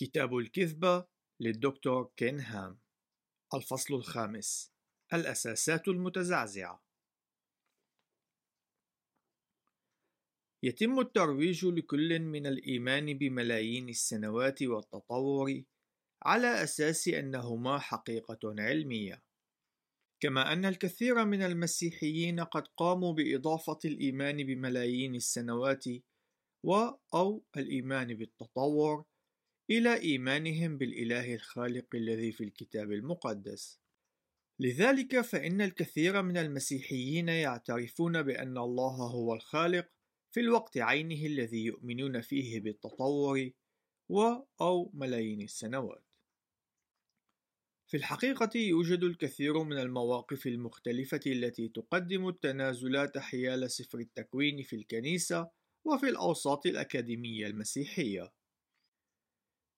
كتاب الكذبة للدكتور كين هام الفصل الخامس. الأساسات المتزعزعة. يتم الترويج لكل من الإيمان بملايين السنوات والتطور على أساس أنهما حقيقة علمية. كما أن الكثير من المسيحيين قد قاموا بإضافة الإيمان بملايين السنوات و أو الإيمان بالتطور إلى إيمانهم بالإله الخالق الذي في الكتاب المقدس. لذلك فإن الكثير من المسيحيين يعترفون بأن الله هو الخالق في الوقت عينه الذي يؤمنون فيه بالتطور و أو ملايين السنوات. في الحقيقة يوجد الكثير من المواقف المختلفة التي تقدم التنازلات حيال سفر التكوين في الكنيسة وفي الأوساط الأكاديمية المسيحية.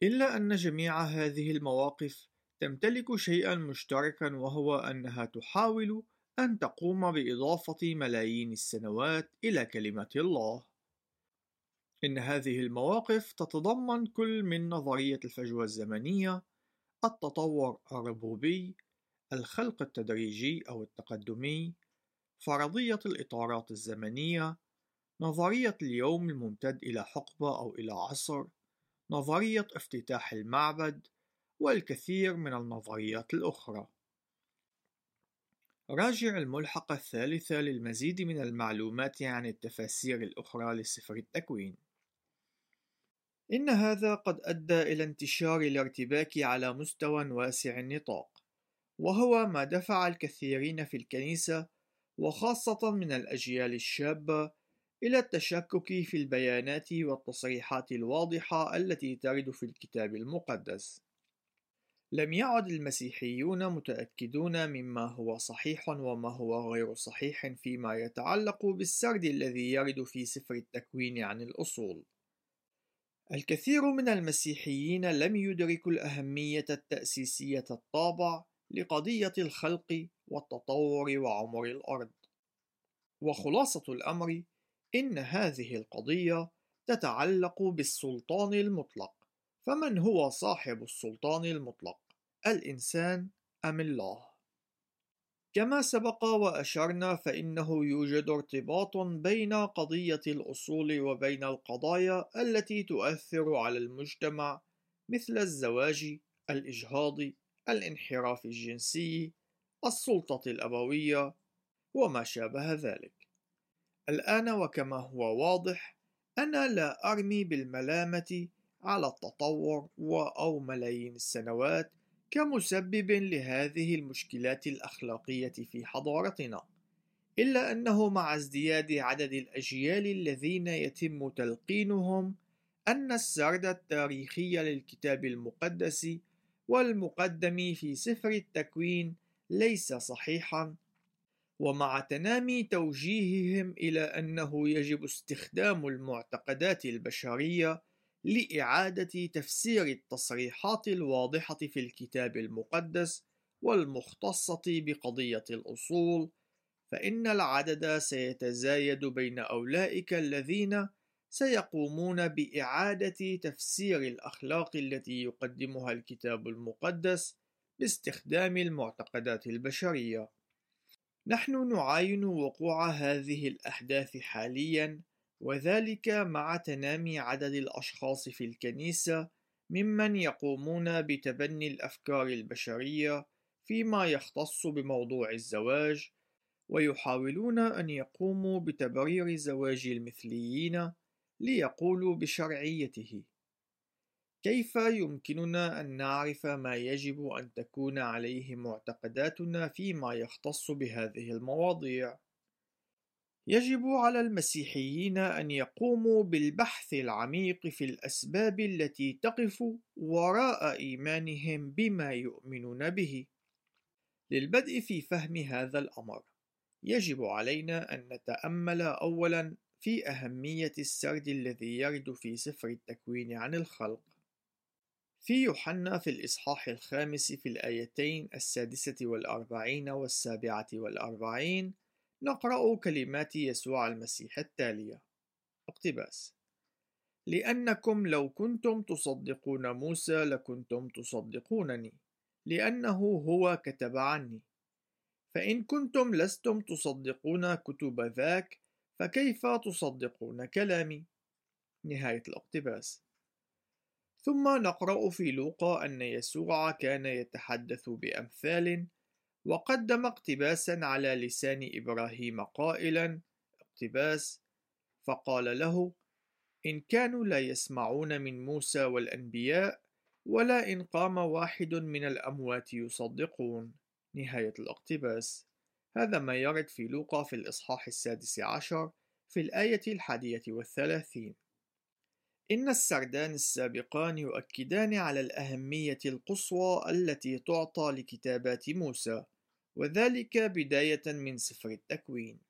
إلا أن جميع هذه المواقف تمتلك شيئًا مشتركًا وهو أنها تحاول أن تقوم بإضافة ملايين السنوات إلى كلمة الله. إن هذه المواقف تتضمن كل من نظرية الفجوة الزمنية، التطور الربوبي، الخلق التدريجي أو التقدمي، فرضية الإطارات الزمنية، نظرية اليوم الممتد إلى حقبة أو إلى عصر، نظرية افتتاح المعبد والكثير من النظريات الأخرى. راجع الملحق الثالثة للمزيد من المعلومات عن التفاسير الأخرى لسفر التكوين. إن هذا قد أدى إلى انتشار الارتباك على مستوى واسع النطاق، وهو ما دفع الكثيرين في الكنيسة وخاصة من الأجيال الشابة إلى التشكك في البيانات والتصريحات الواضحة التي ترد في الكتاب المقدس. لم يعد المسيحيون متأكدون مما هو صحيح وما هو غير صحيح فيما يتعلق بالسرد الذي يرد في سفر التكوين عن الأصول. الكثير من المسيحيين لم يدركوا الأهمية التأسيسية الطابع لقضية الخلق والتطور وعمر الأرض. وخلاصة الأمر إن هذه القضية تتعلق بالسلطان المطلق، فمن هو صاحب السلطان المطلق؟ الإنسان أم الله؟ كما سبق وأشرنا فإنه يوجد ارتباط بين قضية الأصول وبين القضايا التي تؤثر على المجتمع مثل الزواج، الإجهاض، الانحراف الجنسي، السلطة الأبوية، وما شابه ذلك. الآن وكما هو واضح أنا لا أرمي بالملامة على التطور أو ملايين السنوات كمسبب لهذه المشكلات الأخلاقية في حضارتنا إلا أنه مع ازدياد عدد الأجيال الذين يتم تلقينهم أن السرد التاريخي للكتاب المقدس والمقدم في سفر التكوين ليس صحيحا. ومع تنامي توجيههم إلى أنه يجب استخدام المعتقدات البشرية لإعادة تفسير التصريحات الواضحة في الكتاب المقدس والمختصة بقضية الأصول، فإن العدد سيتزايد بين أولئك الذين سيقومون بإعادة تفسير الأخلاق التي يقدمها الكتاب المقدس باستخدام المعتقدات البشرية. نحن نعاين وقوع هذه الأحداث حاليًا، وذلك مع تنامي عدد الأشخاص في الكنيسة ممن يقومون بتبني الأفكار البشرية فيما يختص بموضوع الزواج، ويحاولون أن يقوموا بتبرير زواج المثليين ليقولوا بشرعيته. كيف يمكننا أن نعرف ما يجب أن تكون عليه معتقداتنا فيما يختص بهذه المواضيع؟ يجب على المسيحيين أن يقوموا بالبحث العميق في الأسباب التي تقف وراء إيمانهم بما يؤمنون به. للبدء في فهم هذا الأمر، يجب علينا أن نتأمل أولاً في أهمية السرد الذي يرد في سفر التكوين عن الخلق. في يوحنا في الإصحاح الخامس في الآيتين السادسة والأربعين والسابعة والأربعين نقرأ كلمات يسوع المسيح التالية. اقتباس لأنكم لو كنتم تصدقون موسى لكنتم تصدقونني لأنه هو كتب عني. فإن كنتم لستم تصدقون كتب ذاك فكيف تصدقون كلامي؟ نهاية الاقتباس. ثم نقرأ في لوقا أن يسوع كان يتحدث بأمثال وقدم اقتباسا على لسان إبراهيم قائلا اقتباس فقال له إن كانوا لا يسمعون من موسى والأنبياء ولا إن قام واحد من الأموات يصدقون. نهاية الاقتباس. هذا ما يرد في لوقا في الإصحاح السادس عشر في الآية الحادية والثلاثين. إن السردان السابقان يؤكدان على الأهمية القصوى التي تعطى لكتابات موسى وذلك بداية من سفر التكوين.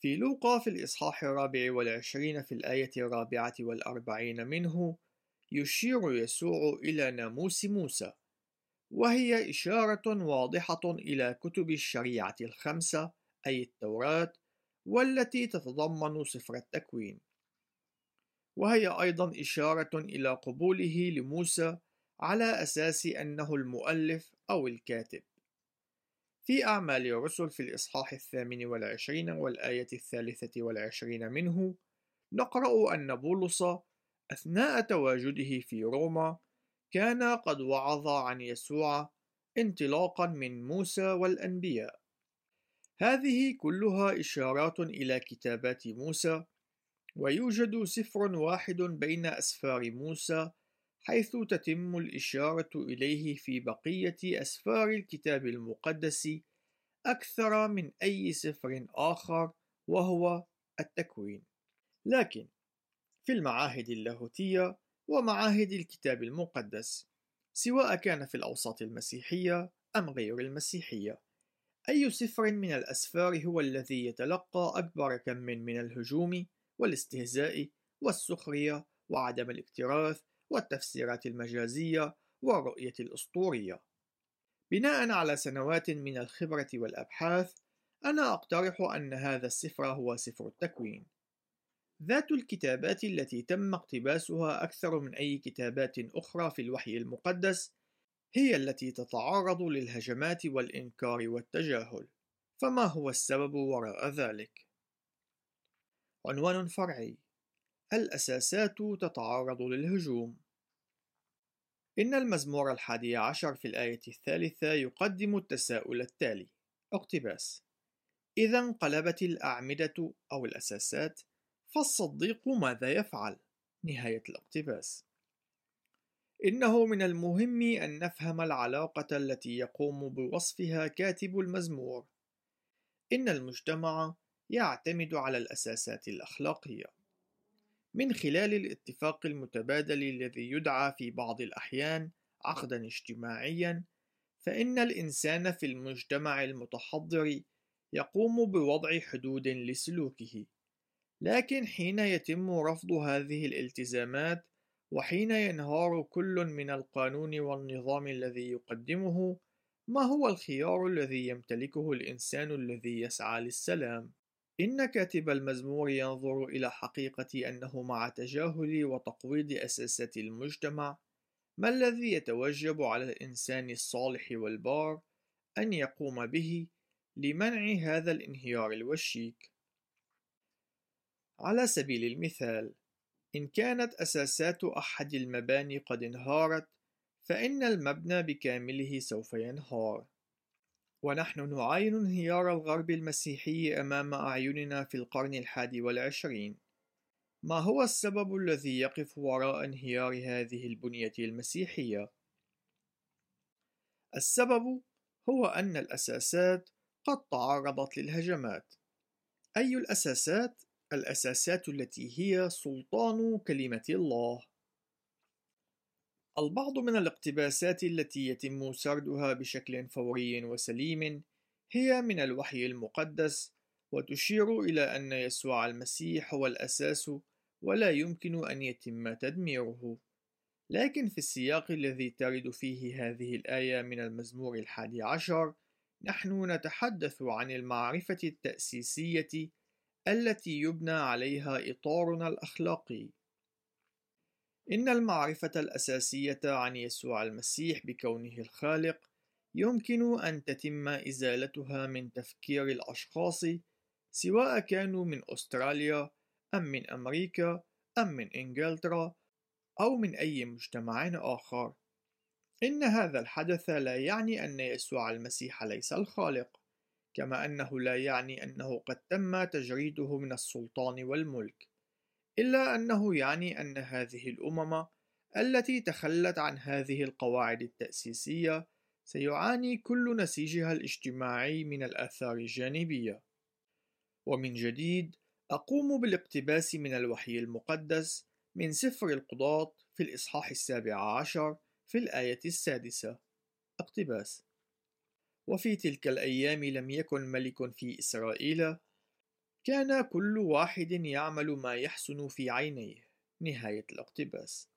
في لوقا في الإصحاح الرابع والعشرين في الآية الرابعة والأربعين منه يشير يسوع إلى ناموس موسى وهي إشارة واضحة إلى كتب الشريعة الخمسة أي التوراة والتي تتضمن سفر التكوين. وهي أيضا إشارة إلى قبوله لموسى على أساس أنه المؤلف أو الكاتب. في أعمال الرسل في الإصحاح الثامن والعشرين والآية الثالثة والعشرين منه نقرأ أن بولس أثناء تواجده في روما كان قد وعظ عن يسوع انطلاقا من موسى والأنبياء. هذه كلها إشارات إلى كتابات موسى ويوجد سفر واحد بين أسفار موسى حيث تتم الإشارة إليه في بقية أسفار الكتاب المقدس أكثر من أي سفر آخر وهو التكوين. لكن في المعاهد اللاهوتية ومعاهد الكتاب المقدس سواء كان في الأوساط المسيحية أم غير المسيحية أي سفر من الأسفار هو الذي يتلقى أكبر كم من الهجوم والاستهزاء والسخرية وعدم الاكتراث والتفسيرات المجازية والرؤية الأسطورية. بناء على سنوات من الخبرة والأبحاث أنا أقترح أن هذا السفر هو سفر التكوين. ذات الكتابات التي تم اقتباسها أكثر من أي كتابات أخرى في الوحي المقدس هي التي تتعرض للهجمات والإنكار والتجاهل. فما هو السبب وراء ذلك؟ عنوان فرعي الأساسات تتعرض للهجوم. إن المزمور الحادي عشر في الآية الثالثة يقدم التساؤل التالي اقتباس إذا انقلبت الأعمدة أو الأساسات فالصديق ماذا يفعل؟ نهاية الاقتباس. إنه من المهم أن نفهم العلاقة التي يقوم بوصفها كاتب المزمور. إن المجتمع يعتمد على الأساسات الأخلاقية من خلال الاتفاق المتبادل الذي يدعى في بعض الأحيان عقدا اجتماعيا فإن الإنسان في المجتمع المتحضر يقوم بوضع حدود لسلوكه لكن حين يتم رفض هذه الالتزامات وحين ينهار كل من القانون والنظام الذي يقدمه ما هو الخيار الذي يمتلكه الإنسان الذي يسعى للسلام؟ إن كاتب المزمور ينظر إلى حقيقة أنه مع تجاهل وتقويض أساسات المجتمع ما الذي يتوجب على الإنسان الصالح والبار أن يقوم به لمنع هذا الانهيار الوشيك؟ على سبيل المثال إن كانت أساسات أحد المباني قد انهارت فإن المبنى بكامله سوف ينهار. ونحن نعاين انهيار الغرب المسيحي أمام أعيننا في القرن الحادي والعشرين ما هو السبب الذي يقف وراء انهيار هذه البنية المسيحية؟ السبب هو أن الأساسات قد تعرضت للهجمات أي الأساسات؟ الأساسات التي هي سلطان كلمة الله البعض من الاقتباسات التي يتم سردها بشكل فوري وسليم هي من الوحي المقدس وتشير إلى أن يسوع المسيح هو الأساس ولا يمكن أن يتم تدميره. لكن في السياق الذي ترد فيه هذه الآية من المزمور الحادي عشر نحن نتحدث عن المعرفة التأسيسية التي يبنى عليها إطارنا الأخلاقي. إن المعرفة الأساسية عن يسوع المسيح بكونه الخالق يمكن أن تتم إزالتها من تفكير الأشخاص سواء كانوا من أستراليا أم من أمريكا أم من إنجلترا أو من أي مجتمع آخر. إن هذا الحدث لا يعني أن يسوع المسيح ليس الخالق، كما أنه لا يعني أنه قد تم تجريده من السلطان والملك، إلا أنه يعني أن هذه الأمم التي تخلت عن هذه القواعد التأسيسية سيعاني كل نسيجها الاجتماعي من الآثار الجانبية. ومن جديد أقوم بالاقتباس من الوحي المقدس من سفر القضاة في الإصحاح السابع عشر في الآية السادسة اقتباس وفي تلك الأيام لم يكن ملك في إسرائيل كان كل واحد يعمل ما يحسن في عينيه. نهاية الاقتباس.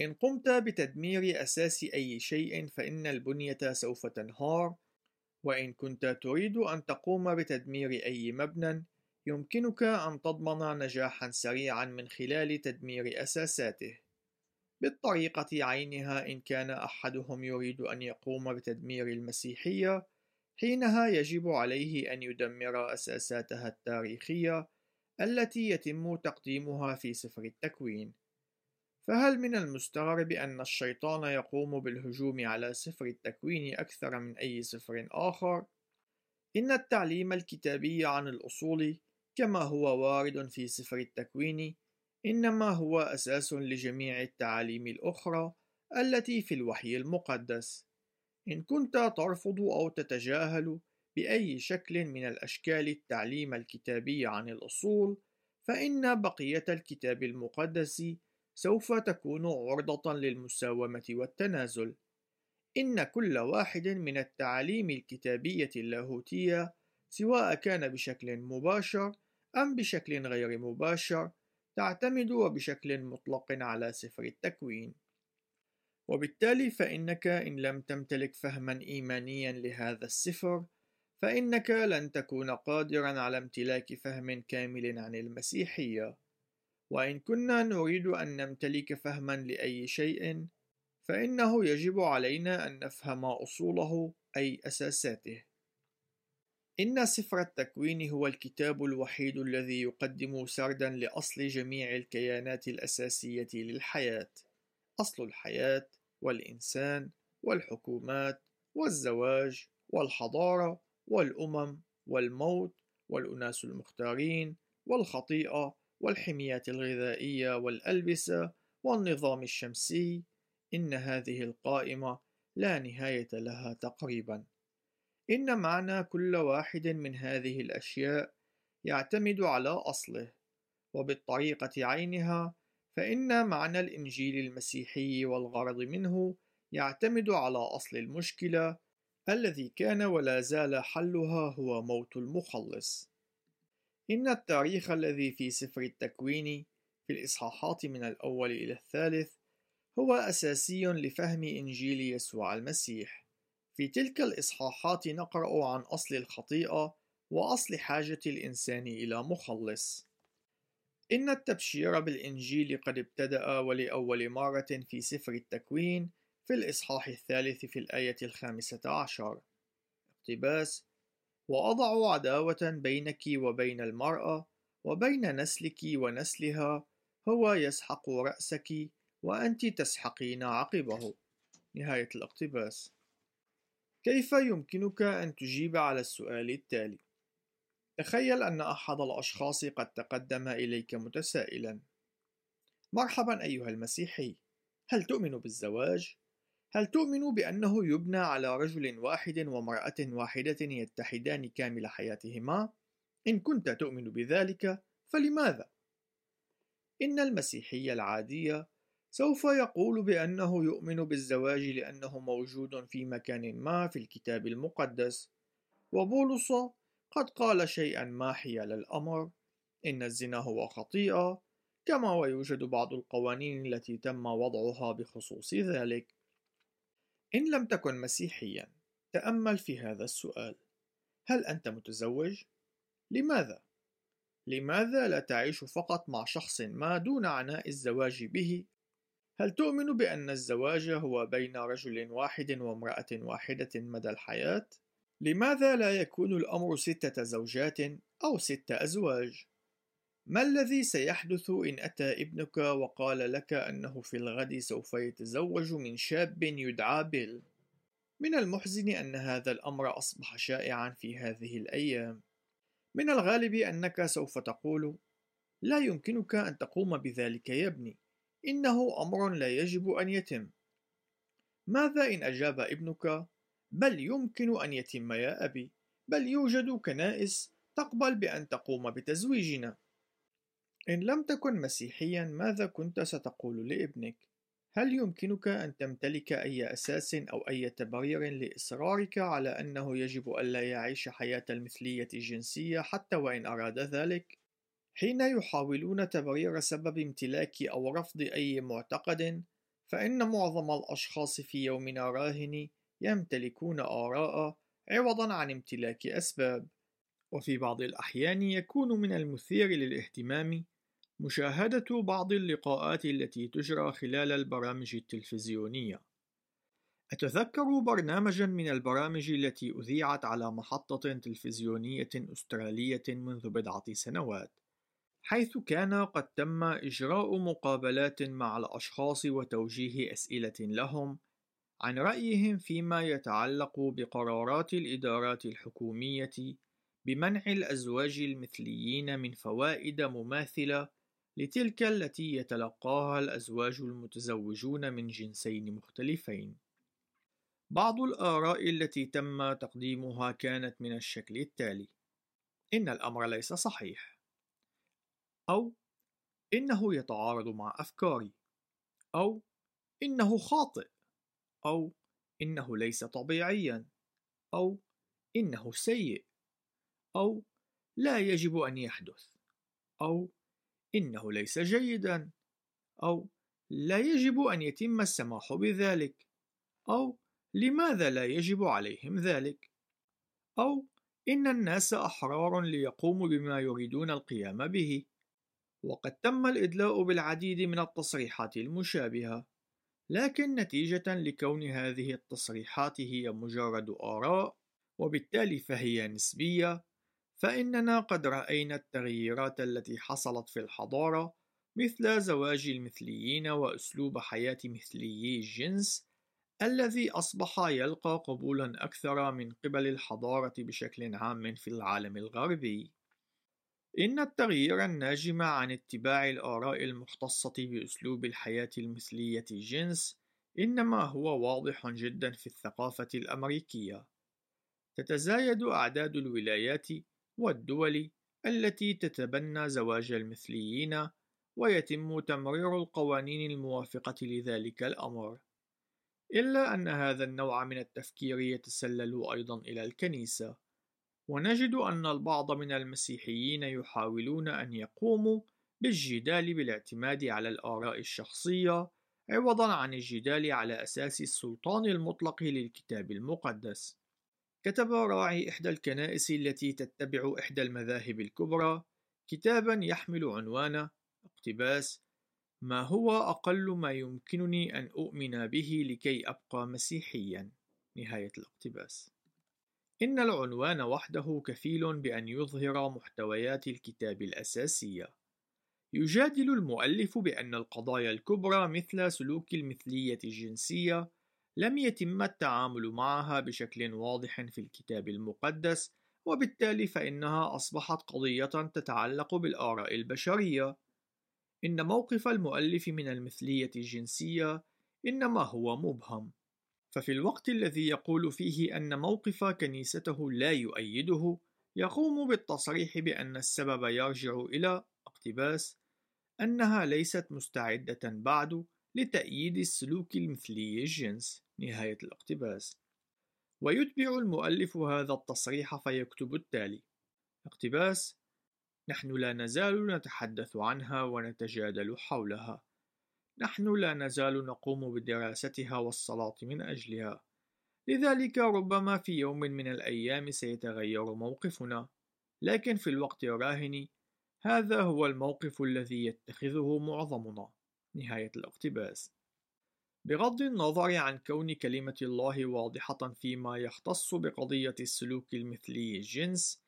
إن قمت بتدمير أساس أي شيء فإن البنية سوف تنهار. وإن كنت تريد أن تقوم بتدمير أي مبنى يمكنك أن تضمن نجاحا سريعا من خلال تدمير أساساته. بالطريقة عينها إن كان أحدهم يريد أن يقوم بتدمير المسيحية حينها يجب عليه أن يدمر أساساتها التاريخية التي يتم تقديمها في سفر التكوين فهل من المستغرب أن الشيطان يقوم بالهجوم على سفر التكوين أكثر من أي سفر آخر؟ إن التعليم الكتابي عن الأصول كما هو وارد في سفر التكوين إنما هو أساس لجميع التعاليم الأخرى التي في الوحي المقدس إن كنت ترفض أو تتجاهل بأي شكل من الأشكال التعليم الكتابي عن الأصول فإن بقية الكتاب المقدس سوف تكون عرضة للمساومة والتنازل. إن كل واحد من التعاليم الكتابية اللاهوتية سواء كان بشكل مباشر أم بشكل غير مباشر تعتمد وبشكل مطلق على سفر التكوين. وبالتالي فإنك إن لم تمتلك فهما إيمانيا لهذا السفر فإنك لن تكون قادرا على امتلاك فهم كامل عن المسيحية. وإن كنا نريد أن نمتلك فهما لأي شيء فإنه يجب علينا أن نفهم أصوله أي أساساته. إن سفر التكوين هو الكتاب الوحيد الذي يقدم سردا لأصل جميع الكيانات الأساسية للحياة. أصل الحياة والإنسان والحكومات والزواج والحضارة والأمم والموت والأناس المختارين والخطيئة والحميات الغذائية والألبسة والنظام الشمسي إن هذه القائمة لا نهاية لها تقريبا. إن معنى كل واحد من هذه الأشياء يعتمد على أصله وبالطريقة عينها فإن معنى الإنجيل المسيحي والغرض منه يعتمد على أصل المشكلة الذي كان ولا زال حلها هو موت المخلص إن التاريخ الذي في سفر التكوين في الإصحاحات من الأول إلى الثالث هو أساسي لفهم إنجيل يسوع المسيح. في تلك الإصحاحات نقرأ عن أصل الخطيئة وأصل حاجة الإنسان إلى مخلص. إن التبشير بالإنجيل قد ابتدأ ولأول مرة في سفر التكوين في الإصحاح الثالث في الآية الخامسة عشر. اقتباس: وأضع عداوة بينك وبين المرأة وبين نسلك ونسلها هو يسحق رأسك وأنت تسحقين عقبه نهاية الاقتباس كيف يمكنك أن تجيب على السؤال التالي؟ تخيل أن أحد الأشخاص قد تقدم إليك متسائلا مرحبا أيها المسيحي هل تؤمن بالزواج؟ هل تؤمن بأنه يبنى على رجل واحد ومرأة واحدة يتحدان كامل حياتهما؟ إن كنت تؤمن بذلك فلماذا؟ إن المسيحية العادية سوف يقول بأنه يؤمن بالزواج لأنه موجود في مكان ما في الكتاب المقدس وبولس قد قال شيئا ما حيال الأمر إن الزنا هو خطيئة كما ويوجد بعض القوانين التي تم وضعها بخصوص ذلك إن لم تكن مسيحيا تأمل في هذا السؤال هل أنت متزوج؟ لماذا؟ لماذا لا تعيش فقط مع شخص ما دون عناء الزواج به؟ هل تؤمن بأن الزواج هو بين رجل واحد وامرأة واحدة مدى الحياة؟ لماذا لا يكون الأمر ستة زوجات أو ست أزواج؟ ما الذي سيحدث إن أتى ابنك وقال لك أنه في الغد سوف يتزوج من شاب يدعى بيل؟ من المحزن أن هذا الأمر أصبح شائعا في هذه الأيام. من الغالب أنك سوف تقول: لا يمكنك أن تقوم بذلك يا ابني، إنه أمر لا يجب أن يتم. ماذا إن أجاب ابنك: بل يمكن أن يتم يا أبي، بل يوجد كنائس تقبل بأن تقوم بتزويجنا. إن لم تكن مسيحيا ماذا كنت ستقول لابنك؟ هل يمكنك أن تمتلك أي أساس أو أي تبرير لإصرارك على أنه يجب ألا يعيش حياة المثلية الجنسية حتى وإن أراد ذلك؟ حين يحاولون تبرير سبب امتلاك أو رفض أي معتقد، فإن معظم الأشخاص في يومنا راهن يمتلكون آراء عوضا عن امتلاك أسباب، وفي بعض الأحيان يكون من المثير للاهتمام مشاهدة بعض اللقاءات التي تجرى خلال البرامج التلفزيونية. أتذكر برنامجًا من البرامج التي أذيعت على محطة تلفزيونية أسترالية منذ بضعة سنوات، حيث كان قد تم إجراء مقابلات مع الأشخاص وتوجيه أسئلة لهم عن رأيهم فيما يتعلق بقرارات الإدارات الحكومية بمنع الأزواج المثليين من فوائد مماثلة لتلك التي يتلقاها الأزواج المتزوجون من جنسين مختلفين. بعض الآراء التي تم تقديمها كانت من الشكل التالي: إن الأمر ليس صحيح، أو إنه يتعارض مع أفكاري، أو إنه خاطئ، أو إنه ليس طبيعيا، أو إنه سيء، أو لا يجب أن يحدث، أو إنه ليس جيدا أو لا يجب أن يتم السماح بذلك أو لماذا لا يجب عليهم ذلك أو إن الناس أحرار ليقوموا بما يريدون القيام به. وقد تم الإدلاء بالعديد من التصريحات المشابهة. لكن نتيجة لكون هذه التصريحات هي مجرد آراء وبالتالي فهي نسبية فإننا قد رأينا التغييرات التي حصلت في الحضارة مثل زواج المثليين وأسلوب حياة مثليي الجنس الذي أصبح يلقى قبولا أكثر من قبل الحضارة بشكل عام في العالم الغربي. إن التغيير الناجم عن اتباع الآراء المختصة بأسلوب الحياة المثلية الجنس إنما هو واضح جدا في الثقافة الأمريكية. تتزايد أعداد الولايات والدول التي تتبنى زواج المثليين ويتم تمرير القوانين الموافقة لذلك الأمر إلا أن هذا النوع من التفكير يتسلل أيضا إلى الكنيسة ونجد أن البعض من المسيحيين يحاولون أن يقوموا بالجدال بالاعتماد على الآراء الشخصية عوضا عن الجدال على أساس السلطان المطلق للكتاب المقدس. كتب راعي إحدى الكنائس التي تتبع إحدى المذاهب الكبرى كتابا يحمل عنوان اقتباس ما هو أقل ما يمكنني أن أؤمن به لكي أبقى مسيحيا. نهاية الاقتباس. إن العنوان وحده كفيل بأن يظهر محتويات الكتاب الأساسية. يجادل المؤلف بأن القضايا الكبرى مثل سلوك المثلية الجنسية لم يتم التعامل معها بشكل واضح في الكتاب المقدس وبالتالي فإنها أصبحت قضية تتعلق بالآراء البشرية. إن موقف المؤلف من المثلية الجنسية إنما هو مبهم. ففي الوقت الذي يقول فيه أن موقف كنيسته لا يؤيده يقوم بالتصريح بأن السبب يرجع إلى اقتباس أنها ليست مستعدة بعد لتأييد السلوك المثلي الجنس نهاية الاقتباس. ويتبع المؤلف هذا التصريح فيكتب التالي اقتباس نحن لا نزال نتحدث عنها ونتجادل حولها. نحن لا نزال نقوم بدراستها والصلاة من أجلها. لذلك ربما في يوم من الأيام سيتغير موقفنا. لكن في الوقت الراهن هذا هو الموقف الذي يتخذه معظمنا. نهاية الاقتباس. بغض النظر عن كون كلمة الله واضحة فيما يختص بقضية السلوك المثلي الجنس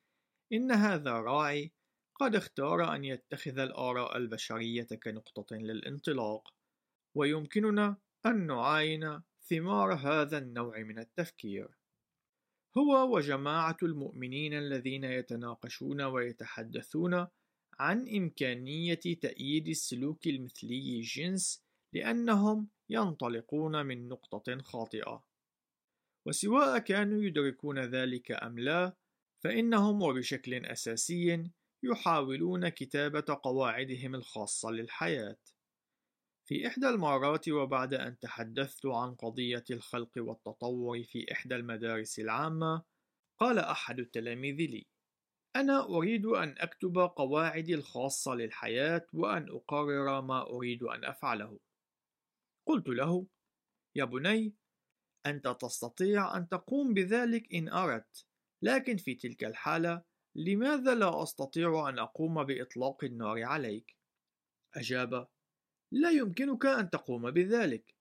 إن هذا الراعي قد اختار أن يتخذ الآراء البشرية كنقطة للانطلاق. ويمكننا أن نعاين ثمار هذا النوع من التفكير. هو وجماعة المؤمنين الذين يتناقشون ويتحدثون عن إمكانية تأييد السلوك المثلي الجنس لأنهم ينطلقون من نقطة خاطئة. وسواء كانوا يدركون ذلك أم لا فإنهم وبشكل أساسي يحاولون كتابة قواعدهم الخاصة للحياة. في إحدى المرات وبعد أن تحدثت عن قضية الخلق والتطور في إحدى المدارس العامة قال أحد التلاميذ لي أنا أريد أن أكتب قواعدي الخاصة للحياة وأن أقرر ما أريد أن أفعله قلت له يا بني أنت تستطيع أن تقوم بذلك إن أردت لكن في تلك الحالة لماذا لا أستطيع أن أقوم بإطلاق النار عليك؟ أجاب لا يمكنك أن تقوم بذلك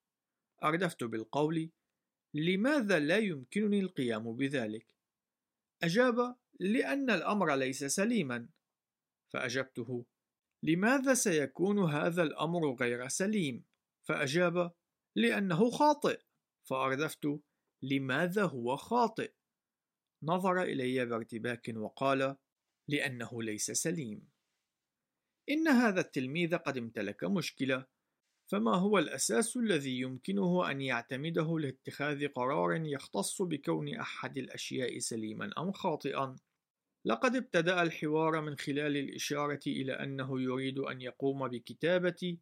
أردفت بالقول لماذا لا يمكنني القيام بذلك؟ أجاب لأن الأمر ليس سليما فأجبته لماذا سيكون هذا الأمر غير سليم؟ فأجاب لأنه خاطئ فأردفت لماذا هو خاطئ؟ نظر إلي بارتباك وقال لأنه ليس سليم إن هذا التلميذ قد امتلك مشكلة فما هو الأساس الذي يمكنه أن يعتمده لاتخاذ قرار يختص بكون أحد الأشياء سليما أم خاطئا؟ لقد ابتدأ الحوار من خلال الإشارة إلى أنه يريد أن يقوم بكتابة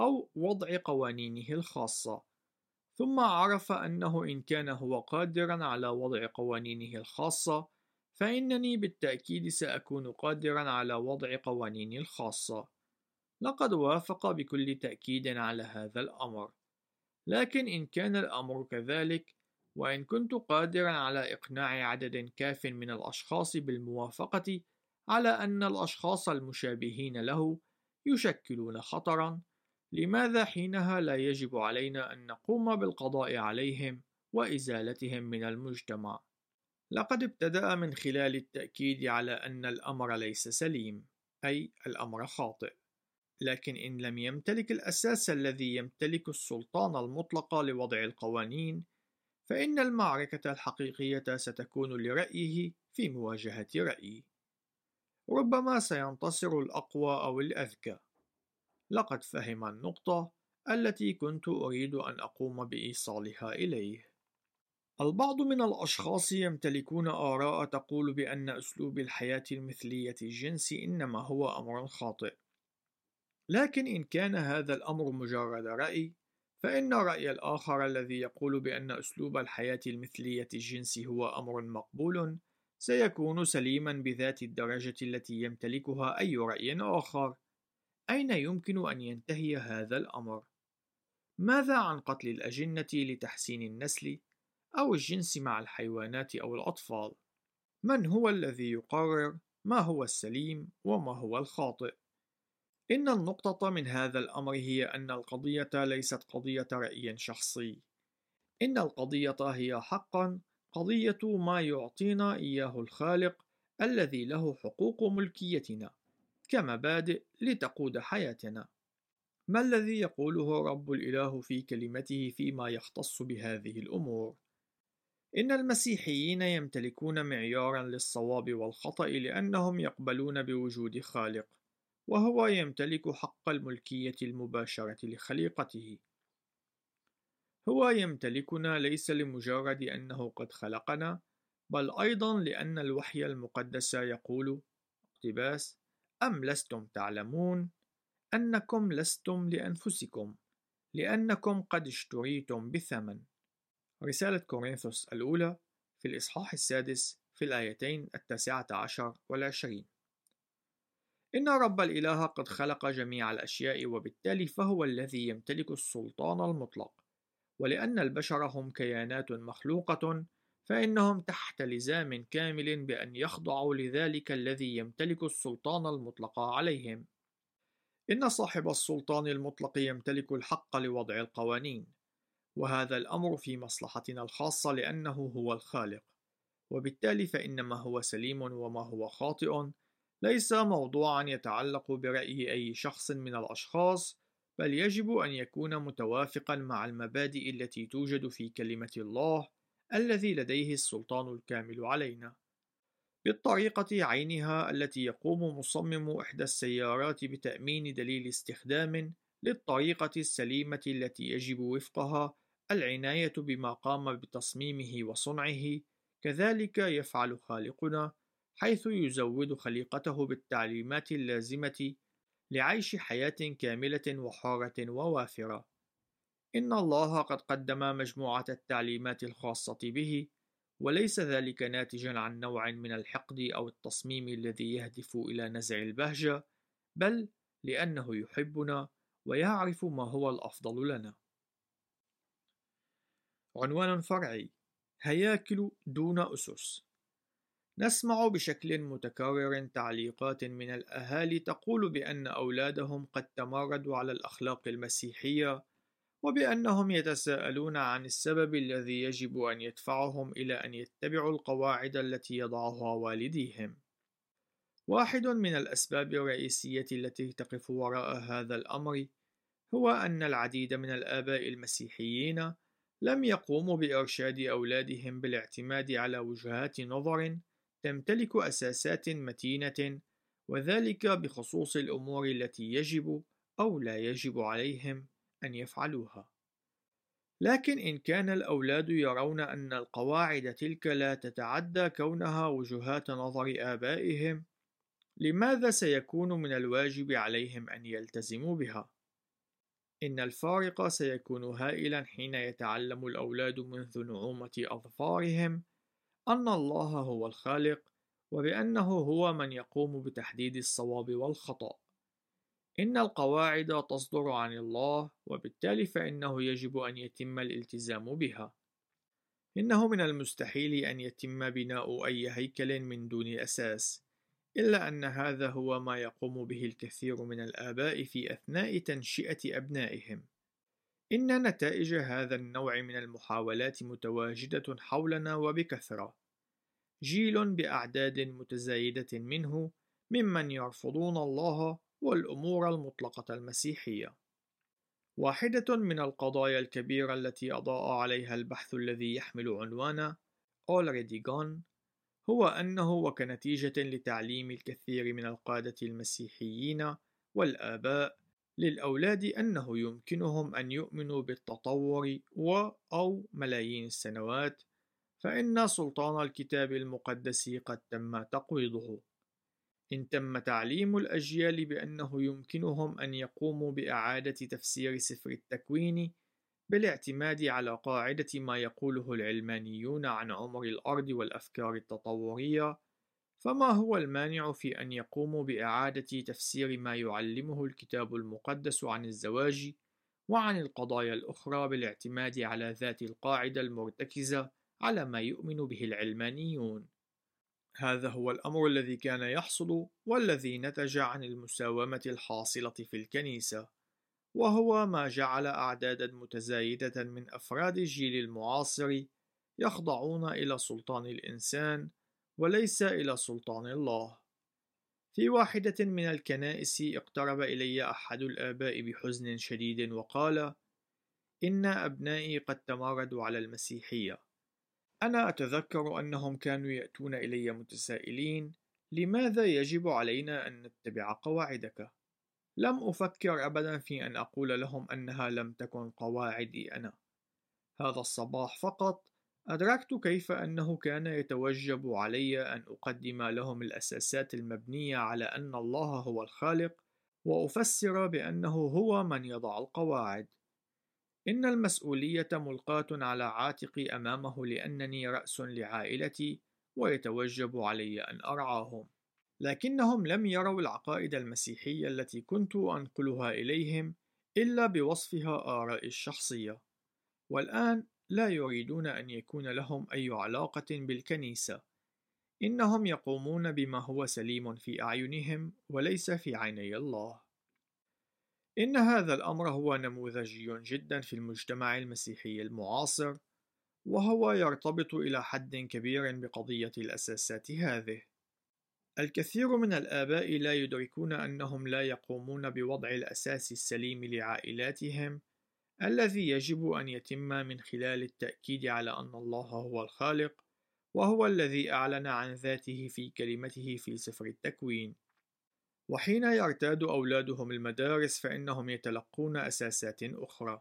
أو وضع قوانينه الخاصة، ثم عرف أنه إن كان هو قادرا على وضع قوانينه الخاصة، فإنني بالتأكيد سأكون قادرا على وضع قوانيني الخاصة. لقد وافق بكل تأكيد على هذا الأمر، لكن إن كان الأمر كذلك، وإن كنت قادرا على إقناع عدد كاف من الأشخاص بالموافقة على أن الأشخاص المشابهين له يشكلون خطرًا، لماذا حينها لا يجب علينا أن نقوم بالقضاء عليهم وإزالتهم من المجتمع؟ لقد ابتدأ من خلال التأكيد على أن الأمر ليس سليم، أي الأمر خاطئ، لكن إن لم يمتلك الأساس الذي يمتلك السلطان المطلق لوضع القوانين، فإن المعركة الحقيقية ستكون لرأيه في مواجهة رأيي. ربما سينتصر الأقوى أو الأذكى. لقد فهم النقطة التي كنت أريد أن أقوم بإيصالها إليه. البعض من الأشخاص يمتلكون آراء تقول بأن أسلوب الحياة المثلية الجنس إنما هو أمر خاطئ. لكن إن كان هذا الأمر مجرد رأي، فإن الرأي الآخر الذي يقول بأن أسلوب الحياة المثلية الجنس هو أمر مقبول سيكون سليما بذات الدرجة التي يمتلكها أي رأي آخر. أين يمكن أن ينتهي هذا الأمر؟ ماذا عن قتل الأجنة لتحسين النسل أو الجنس مع الحيوانات أو الأطفال؟ من هو الذي يقرر ما هو السليم وما هو الخاطئ؟ إن النقطة من هذا الأمر هي أن القضية ليست قضية رأي شخصي، إن القضية هي حقًا قضية ما يعطينا إياه الخالق الذي له حقوق ملكيتنا كمبادئ لتقود حياتنا. ما الذي يقوله رب الإله في كلمته فيما يختص بهذه الأمور؟ إن المسيحيين يمتلكون معيارًا للصواب والخطأ لأنهم يقبلون بوجود خالق. وهو يمتلك حق الملكية المباشرة لخليقته. هو يمتلكنا ليس لمجرد أنه قد خلقنا، بل أيضا لأن الوحي المقدس يقول اقتباس أم لستم تعلمون أنكم لستم لأنفسكم لأنكم قد اشتريتم بثمن رسالة كورنثوس الأولى في الإصحاح السادس في الآيتين التاسعة عشر والعشرين. إن رب الإله قد خلق جميع الأشياء وبالتالي فهو الذي يمتلك السلطان المطلق. ولأن البشر هم كيانات مخلوقة فإنهم تحت لزام كامل بأن يخضعوا لذلك الذي يمتلك السلطان المطلق عليهم. إن صاحب السلطان المطلق يمتلك الحق لوضع القوانين، وهذا الأمر في مصلحتنا الخاصة لأنه هو الخالق، وبالتالي فإن ما هو سليم وما هو خاطئ ليس موضوعا يتعلق برأي أي شخص من الأشخاص، بل يجب أن يكون متوافقا مع المبادئ التي توجد في كلمة الله الذي لديه السلطان الكامل علينا. بالطريقة عينها التي يقوم مصمم إحدى السيارات بتأمين دليل استخدام للطريقة السليمة التي يجب وفقها العناية بما قام بتصميمه وصنعه، كذلك يفعل خالقنا حيث يزود خليقته بالتعليمات اللازمة لعيش حياة كاملة وحارة ووافرة. إن الله قد قدم مجموعة التعليمات الخاصة به، وليس ذلك ناتجا عن نوع من الحقد أو التصميم الذي يهدف إلى نزع البهجة، بل لأنه يحبنا ويعرف ما هو الأفضل لنا. عنوان فرعي: هياكل دون أسس نسمع بشكل متكرر تعليقات من الأهالي تقول بأن أولادهم قد تمردوا على الأخلاق المسيحية وبأنهم يتساءلون عن السبب الذي يجب أن يدفعهم إلى أن يتبعوا القواعد التي يضعها والديهم. واحد من الأسباب الرئيسية التي تقف وراء هذا الأمر هو أن العديد من الآباء المسيحيين لم يقوموا بإرشاد أولادهم بالاعتماد على وجهات نظر تمتلك أساسات متينة وذلك بخصوص الأمور التي يجب أو لا يجب عليهم أن يفعلوها. لكن إن كان الأولاد يرون أن القواعد تلك لا تتعدى كونها وجهات نظر آبائهم، لماذا سيكون من الواجب عليهم أن يلتزموا بها؟ إن الفارق سيكون هائلا حين يتعلم الأولاد منذ نعومة أظفارهم أن الله هو الخالق وبأنه هو من يقوم بتحديد الصواب والخطأ. إن القواعد تصدر عن الله وبالتالي فإنه يجب أن يتم الالتزام بها. إنه من المستحيل أن يتم بناء أي هيكل من دون أساس. إلا أن هذا هو ما يقوم به الكثير من الآباء في أثناء تنشئة أبنائهم إن نتائج هذا النوع من المحاولات متواجدة حولنا وبكثرة جيل بأعداد متزايدة منه ممن يرفضون الله والأمور المطلقة المسيحية. واحدة من القضايا الكبيرة التي أضاء عليها البحث الذي يحمل عنوان Already Gone هو أنه وكنتيجة لتعليم الكثير من القادة المسيحيين والآباء للأولاد أنه يمكنهم أن يؤمنوا بالتطور و أو ملايين السنوات فإن سلطان الكتاب المقدس قد تم تقويضه. إن تم تعليم الأجيال بأنه يمكنهم أن يقوموا بإعادة تفسير سفر التكوين بالاعتماد على قاعدة ما يقوله العلمانيون عن عمر الأرض والأفكار التطورية، فما هو المانع في أن يقوموا بإعادة تفسير ما يعلمه الكتاب المقدس عن الزواج وعن القضايا الأخرى بالاعتماد على ذات القاعدة المرتكزة على ما يؤمن به العلمانيون؟ هذا هو الأمر الذي كان يحصل والذي نتج عن المساومة الحاصلة في الكنيسة، وهو ما جعل أعدادا متزايدة من أفراد الجيل المعاصر يخضعون إلى سلطان الإنسان وليس إلى سلطان الله. في واحدة من الكنائس اقترب إلي أحد الآباء بحزن شديد وقال: إن أبنائي قد تمردوا على المسيحية. أنا أتذكر أنهم كانوا يأتون إلي متسائلين: لماذا يجب علينا أن نتبع قواعدك؟ لم أفكر أبدا في أن أقول لهم أنها لم تكن قواعدي أنا. هذا الصباح فقط أدركت كيف أنه كان يتوجب علي أن أقدم لهم الأساسات المبنية على أن الله هو الخالق، وأفسر بأنه هو من يضع القواعد. إن المسؤولية ملقاة على عاتقي أمامه لأنني رأس لعائلتي ويتوجب علي أن أرعاهم لكنهم لم يروا العقائد المسيحية التي كنت أنقلها إليهم إلا بوصفها آرائي الشخصية والآن لا يريدون أن يكون لهم أي علاقة بالكنيسة إنهم يقومون بما هو سليم في أعينهم وليس في عيني الله. إن هذا الأمر هو نموذجي جدا في المجتمع المسيحي المعاصر وهو يرتبط إلى حد كبير بقضية الأساسات هذه. الكثير من الآباء لا يدركون أنهم لا يقومون بوضع الأساس السليم لعائلاتهم الذي يجب أن يتم من خلال التأكيد على أن الله هو الخالق وهو الذي أعلن عن ذاته في كلمته في سفر التكوين. وحين يرتاد أولادهم المدارس فإنهم يتلقون أساسات أخرى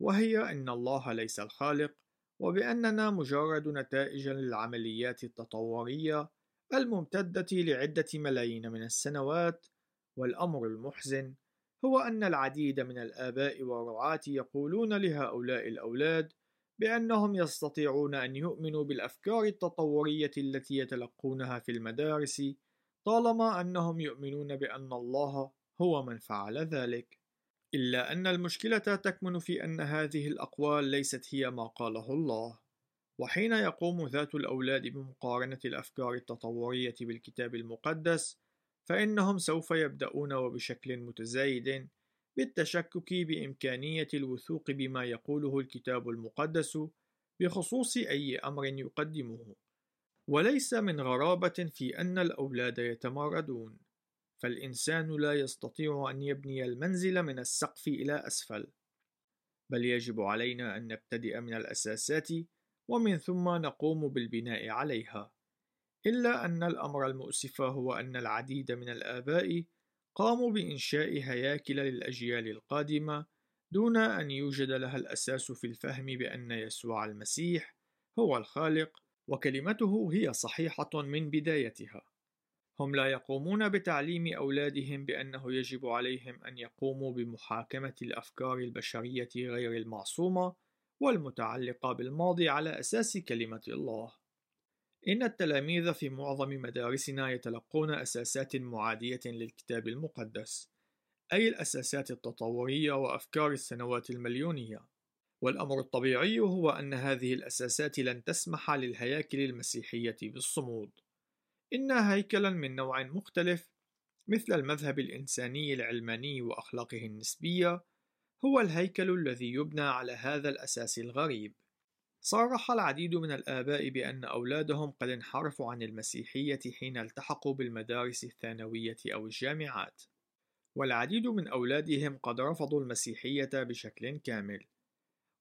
وهي أن الله ليس الخالق وبأننا مجرد نتائج للعمليات التطورية الممتدة لعدة ملايين من السنوات والأمر المحزن هو أن العديد من الآباء والرعاة يقولون لهؤلاء الأولاد بأنهم يستطيعون أن يؤمنوا بالأفكار التطورية التي يتلقونها في المدارس طالما أنهم يؤمنون بأن الله هو من فعل ذلك. إلا أن المشكلة تكمن في أن هذه الأقوال ليست هي ما قاله الله. وحين يقوم ذات الأولاد بمقارنة الأفكار التطورية بالكتاب المقدس فإنهم سوف يبدأون وبشكل متزايد بالتشكك بإمكانية الوثوق بما يقوله الكتاب المقدس بخصوص أي أمر يقدمه. وليس من غرابة في أن الأولاد يتمردون فالإنسان لا يستطيع أن يبني المنزل من السقف إلى أسفل. بل يجب علينا أن نبتدئ من الأساسات ومن ثم نقوم بالبناء عليها إلا أن الأمر المؤسف هو أن العديد من الآباء قاموا بإنشاء هياكل للأجيال القادمة دون أن يوجد لها الأساس في الفهم بأن يسوع المسيح هو الخالق وكلمته هي صحيحة من بدايتها. هم لا يقومون بتعليم أولادهم بأنه يجب عليهم أن يقوموا بمحاكمة الأفكار البشرية غير المعصومة والمتعلقة بالماضي على أساس كلمة الله. إن التلاميذ في معظم مدارسنا يتلقون أساسات معادية للكتاب المقدس، أي الأساسات التطورية وأفكار السنوات المليونية. والأمر الطبيعي هو أن هذه الأساسات لن تسمح للهياكل المسيحية بالصمود. إنها هيكلا من نوع مختلف مثل المذهب الإنساني العلماني وأخلاقه النسبية هو الهيكل الذي يبنى على هذا الأساس الغريب. صرح العديد من الآباء بأن أولادهم قد انحرفوا عن المسيحية حين التحقوا بالمدارس الثانوية أو الجامعات، والعديد من أولادهم قد رفضوا المسيحية بشكل كامل.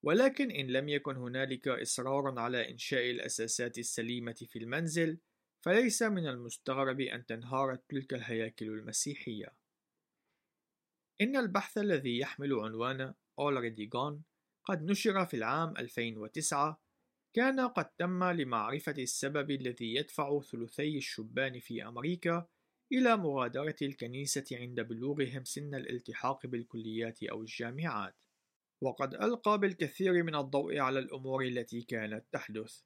ولكن إن لم يكن هنالك إصرار على إنشاء الأساسات السليمة في المنزل، فليس من المستغرب أن تنهار تلك الهياكل المسيحية. إن البحث الذي يحمل عنوان Already Gone قد نشر في العام 2009 كان قد تم لمعرفة السبب الذي يدفع ثلثي الشبان في أمريكا إلى مغادرة الكنيسة عند بلوغهم سن الالتحاق بالكليات أو الجامعات. وقد ألقى بالكثير من الضوء على الأمور التي كانت تحدث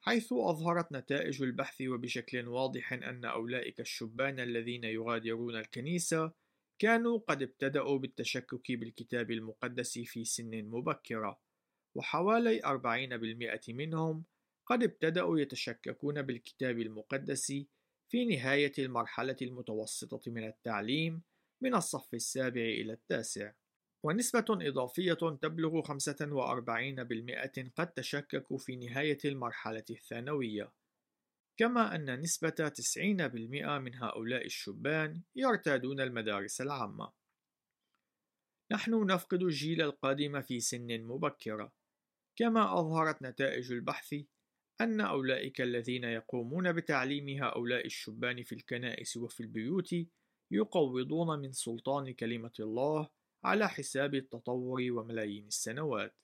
حيث أظهرت نتائج البحث وبشكل واضح أن أولئك الشبان الذين يغادرون الكنيسة كانوا قد ابتدأوا بالتشكك بالكتاب المقدس في سن مبكرة وحوالي 40% منهم قد ابتدأوا يتشككون بالكتاب المقدس في نهاية المرحلة المتوسطة من التعليم من الصف السابع إلى التاسع. ونسبة إضافية تبلغ 45% قد تشككوا في نهاية المرحلة الثانوية. كما أن نسبة 90% من هؤلاء الشبان يرتادون المدارس العامة نحن نفقد الجيل القادم في سن مبكرة كما أظهرت نتائج البحث أن أولئك الذين يقومون بتعليم هؤلاء الشبان في الكنائس وفي البيوت يقوضون من سلطان كلمة الله على حساب التطور وملايين السنوات.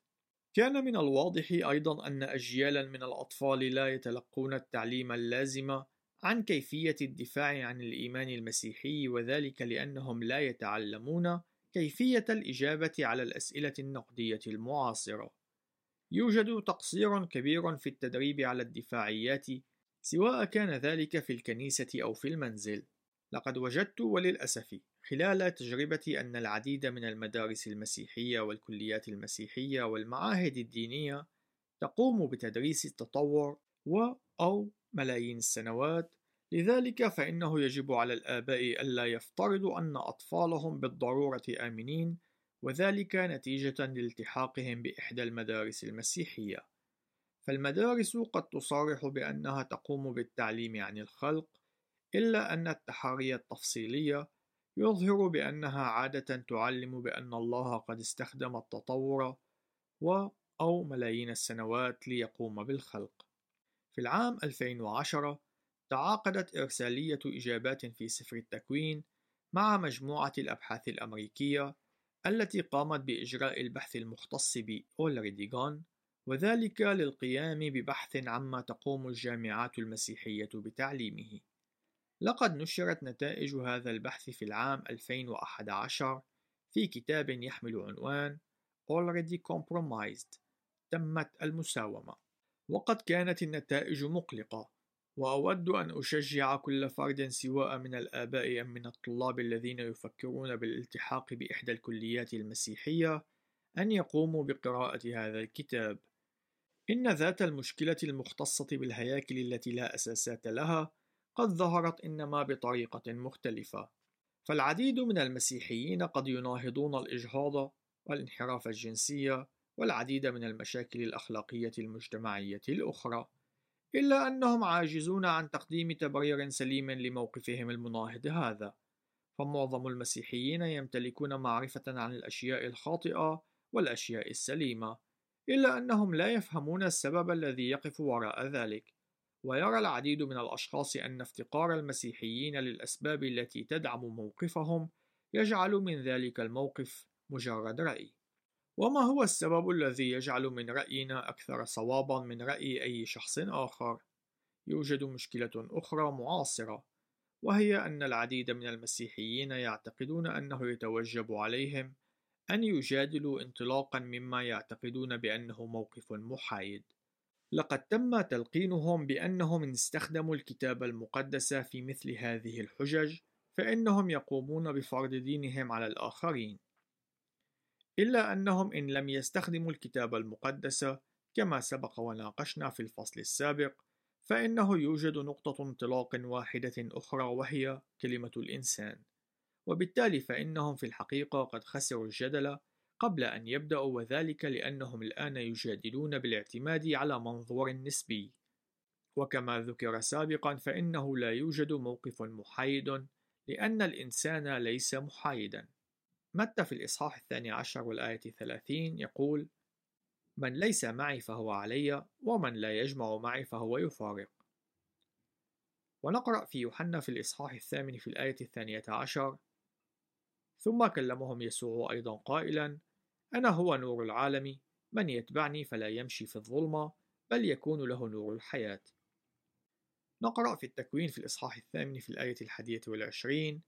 كان من الواضح أيضا أن أجيالا من الأطفال لا يتلقون التعليم اللازم عن كيفية الدفاع عن الإيمان المسيحي وذلك لأنهم لا يتعلمون كيفية الإجابة على الأسئلة النقدية المعاصرة. يوجد تقصير كبير في التدريب على الدفاعيات سواء كان ذلك في الكنيسة أو في المنزل. لقد وجدت وللأسف خلال تجربتي أن العديد من المدارس المسيحية والكليات المسيحية والمعاهد الدينية تقوم بتدريس التطور و أو ملايين السنوات. لذلك فإنه يجب على الآباء ألا يفترضوا أن أطفالهم بالضرورة آمنين وذلك نتيجة لالتحاقهم بإحدى المدارس المسيحية. فالمدارس قد تصارح بأنها تقوم بالتعليم عن الخلق إلا أن التحاري التفصيلية يظهر بأنها عادة تعلم بأن الله قد استخدم التطور و أو ملايين السنوات ليقوم بالخلق. في العام 2010 تعاقدت إرسالية إجابات في سفر التكوين مع مجموعة الأبحاث الأمريكية التي قامت بإجراء البحث المختص بأولريديغون وذلك للقيام ببحث عما تقوم الجامعات المسيحية بتعليمه. لقد نشرت نتائج هذا البحث في العام 2011 في كتاب يحمل عنوان Already Compromised تمت المساومة وقد كانت النتائج مقلقة وأود أن أشجع كل فرد سواء من الآباء أم من الطلاب الذين يفكرون بالالتحاق بإحدى الكليات المسيحية أن يقوموا بقراءة هذا الكتاب. إن ذات المشكلة المختصة بالهياكل التي لا أساسات لها قد ظهرت إنما بطريقة مختلفة. فالعديد من المسيحيين قد يناهضون الإجهاض والانحراف الجنسي والعديد من المشاكل الأخلاقية المجتمعية الأخرى. إلا أنهم عاجزون عن تقديم تبرير سليم لموقفهم المناهض هذا، فمعظم المسيحيين يمتلكون معرفة عن الأشياء الخاطئة والأشياء السليمة، إلا أنهم لا يفهمون السبب الذي يقف وراء ذلك، ويرى العديد من الأشخاص أن افتقار المسيحيين للأسباب التي تدعم موقفهم يجعل من ذلك الموقف مجرد رأي. وما هو السبب الذي يجعل من رأينا أكثر صوابا من رأي أي شخص آخر؟ يوجد مشكلة أخرى معاصرة، وهي أن العديد من المسيحيين يعتقدون أنه يتوجب عليهم أن يجادلوا انطلاقا مما يعتقدون بأنه موقف محايد. لقد تم تلقينهم بأنهم إن استخدموا الكتاب المقدس في مثل هذه الحجج، فإنهم يقومون بفرض دينهم على الآخرين. إلا أنهم إن لم يستخدموا الكتاب المقدس كما سبق وناقشنا في الفصل السابق فإنه يوجد نقطة انطلاق واحدة أخرى وهي كلمة الإنسان وبالتالي فإنهم في الحقيقة قد خسروا الجدل قبل أن يبدأوا وذلك لأنهم الآن يجادلون بالاعتماد على منظور نسبي. وكما ذكر سابقا فإنه لا يوجد موقف محايد لأن الإنسان ليس محايدا. متى في الإصحاح الثاني عشر والآية ثلاثين يقول من ليس معي فهو علي ومن لا يجمع معي فهو يفارق. ونقرأ في يوحنا في الإصحاح الثامن في الآية الثانية عشر ثم كلمهم يسوع أيضا قائلا أنا هو نور العالم من يتبعني فلا يمشي في الظلمة بل يكون له نور الحياة. نقرأ في التكوين في الإصحاح الثامن في الآية الحادية والعشرين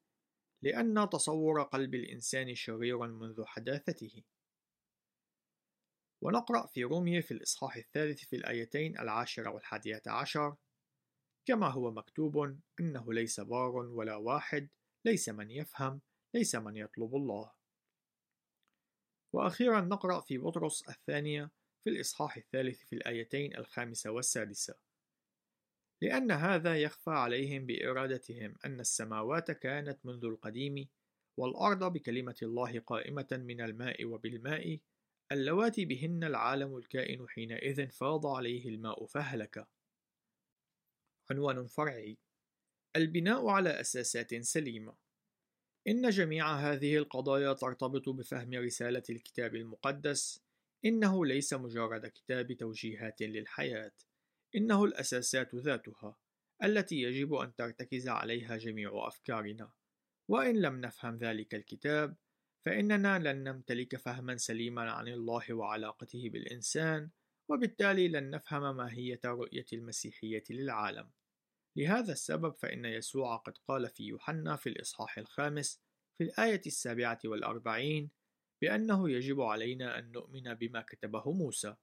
لأن تصور قلب الإنسان شرير منذ حداثته. ونقرأ في رومية في الإصحاح الثالث في الآيتين العاشرة والحادية عشر كما هو مكتوب إنه ليس بار ولا واحد ليس من يفهم ليس من يطلب الله. وأخيرا نقرأ في بطرس الثانية في الإصحاح الثالث في الآيتين الخامسة والسادسة. لأن هذا يخفى عليهم بإرادتهم أن السماوات كانت منذ القديم والأرض بكلمة الله قائمة من الماء وبالماء اللواتي بهن العالم الكائن حينئذ فاض عليه الماء فهلك. عنوان فرعي البناء على أساسات سليمة. إن جميع هذه القضايا ترتبط بفهم رسالة الكتاب المقدس. إنه ليس مجرد كتاب توجيهات للحياة إنه الأساسات ذاتها التي يجب أن ترتكز عليها جميع أفكارنا. وإن لم نفهم ذلك الكتاب فإننا لن نمتلك فهما سليما عن الله وعلاقته بالإنسان وبالتالي لن نفهم ماهية رؤية المسيحية للعالم. لهذا السبب فإن يسوع قد قال في يوحنا في الإصحاح الخامس في الآية السابعة والأربعين بأنه يجب علينا أن نؤمن بما كتبه موسى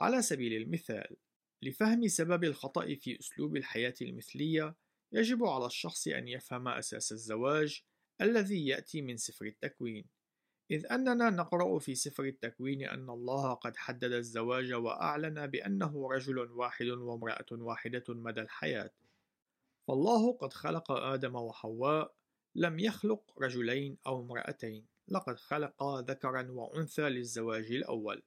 على سبيل المثال لفهم سبب الخطأ في أسلوب الحياة المثلية، يجب على الشخص أن يفهم أساس الزواج الذي يأتي من سفر التكوين. إذ أننا نقرأ في سفر التكوين أن الله قد حدد الزواج وأعلن بأنه رجل واحد وامرأة واحدة مدى الحياة فالله قد خلق آدم وحواء لم يخلق رجلين أو امرأتين لقد خلق ذكرا وأنثى للزواج الأول.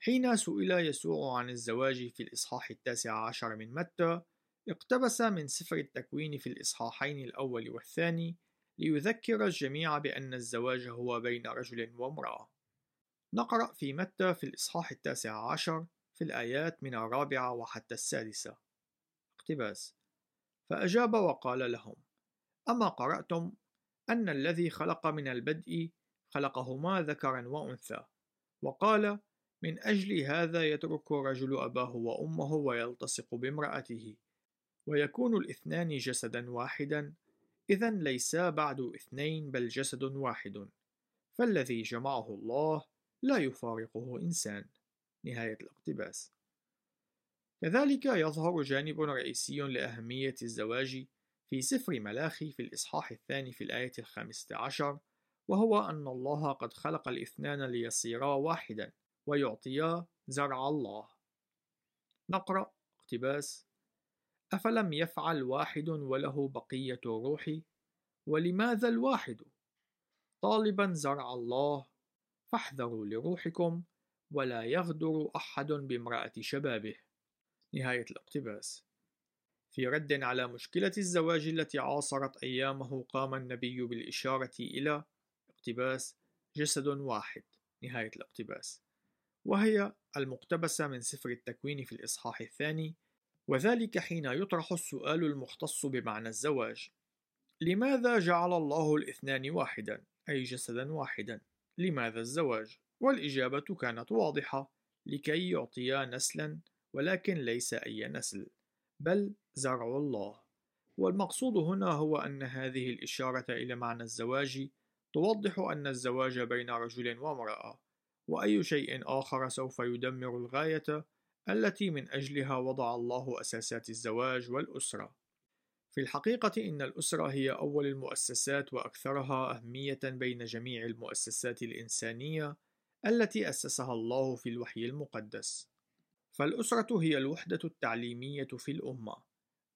حين سئل يسوع عن الزواج في الإصحاح التاسع عشر من متى اقتبس من سفر التكوين في الإصحاحين الأول والثاني ليذكر الجميع بأن الزواج هو بين رجل وامرأة. نقرأ في متى في الإصحاح التاسع عشر في الآيات من الرابعة وحتى السادسة. اقتباس. فأجاب وقال لهم أما قرأتم أن الذي خلق من البدء خلقهما ذكرا وأنثى وقال من أجل هذا يترك الرجل أباه وأمه ويلتصق بامرأته ويكون الاثنان جسدا واحدا إذا ليسا بعد اثنين بل جسد واحد فالذي جمعه الله لا يفارقه إنسان. نهاية الاقتباس. كذلك يظهر جانب رئيسي لأهمية الزواج في سفر ملاخي في الإصحاح الثاني في الآية الخامسة عشر وهو أن الله قد خلق الاثنان ليصيرا واحدا ويعطيا زرع الله. نقرأ اقتباس أفلم يفعل واحد وله بقية الروح ولماذا الواحد؟ طالبا زرع الله فاحذروا لروحكم ولا يغدر أحد بامرأة شبابه. نهاية الاقتباس. في رد على مشكلة الزواج التي عاصرت أيامه قام النبي بالإشارة إلى اقتباس جسد واحد نهاية الاقتباس. وهي المقتبسة من سفر التكوين في الإصحاح الثاني وذلك حين يطرح السؤال المختص بمعنى الزواج. لماذا جعل الله الاثنان واحدا أي جسدا واحدا؟ لماذا الزواج؟ والإجابة كانت واضحة لكي يعطيا نسلا ولكن ليس أي نسل بل زرع الله والمقصود هنا هو أن هذه الإشارة إلى معنى الزواج توضح أن الزواج بين رجل وامرأة وأي شيء آخر سوف يدمر الغاية التي من أجلها وضع الله أساسات الزواج والأسرة. في الحقيقة إن الأسرة هي أول المؤسسات وأكثرها أهمية بين جميع المؤسسات الإنسانية التي أسسها الله في الوحي المقدس. فالأسرة هي الوحدة التعليمية في الأمة.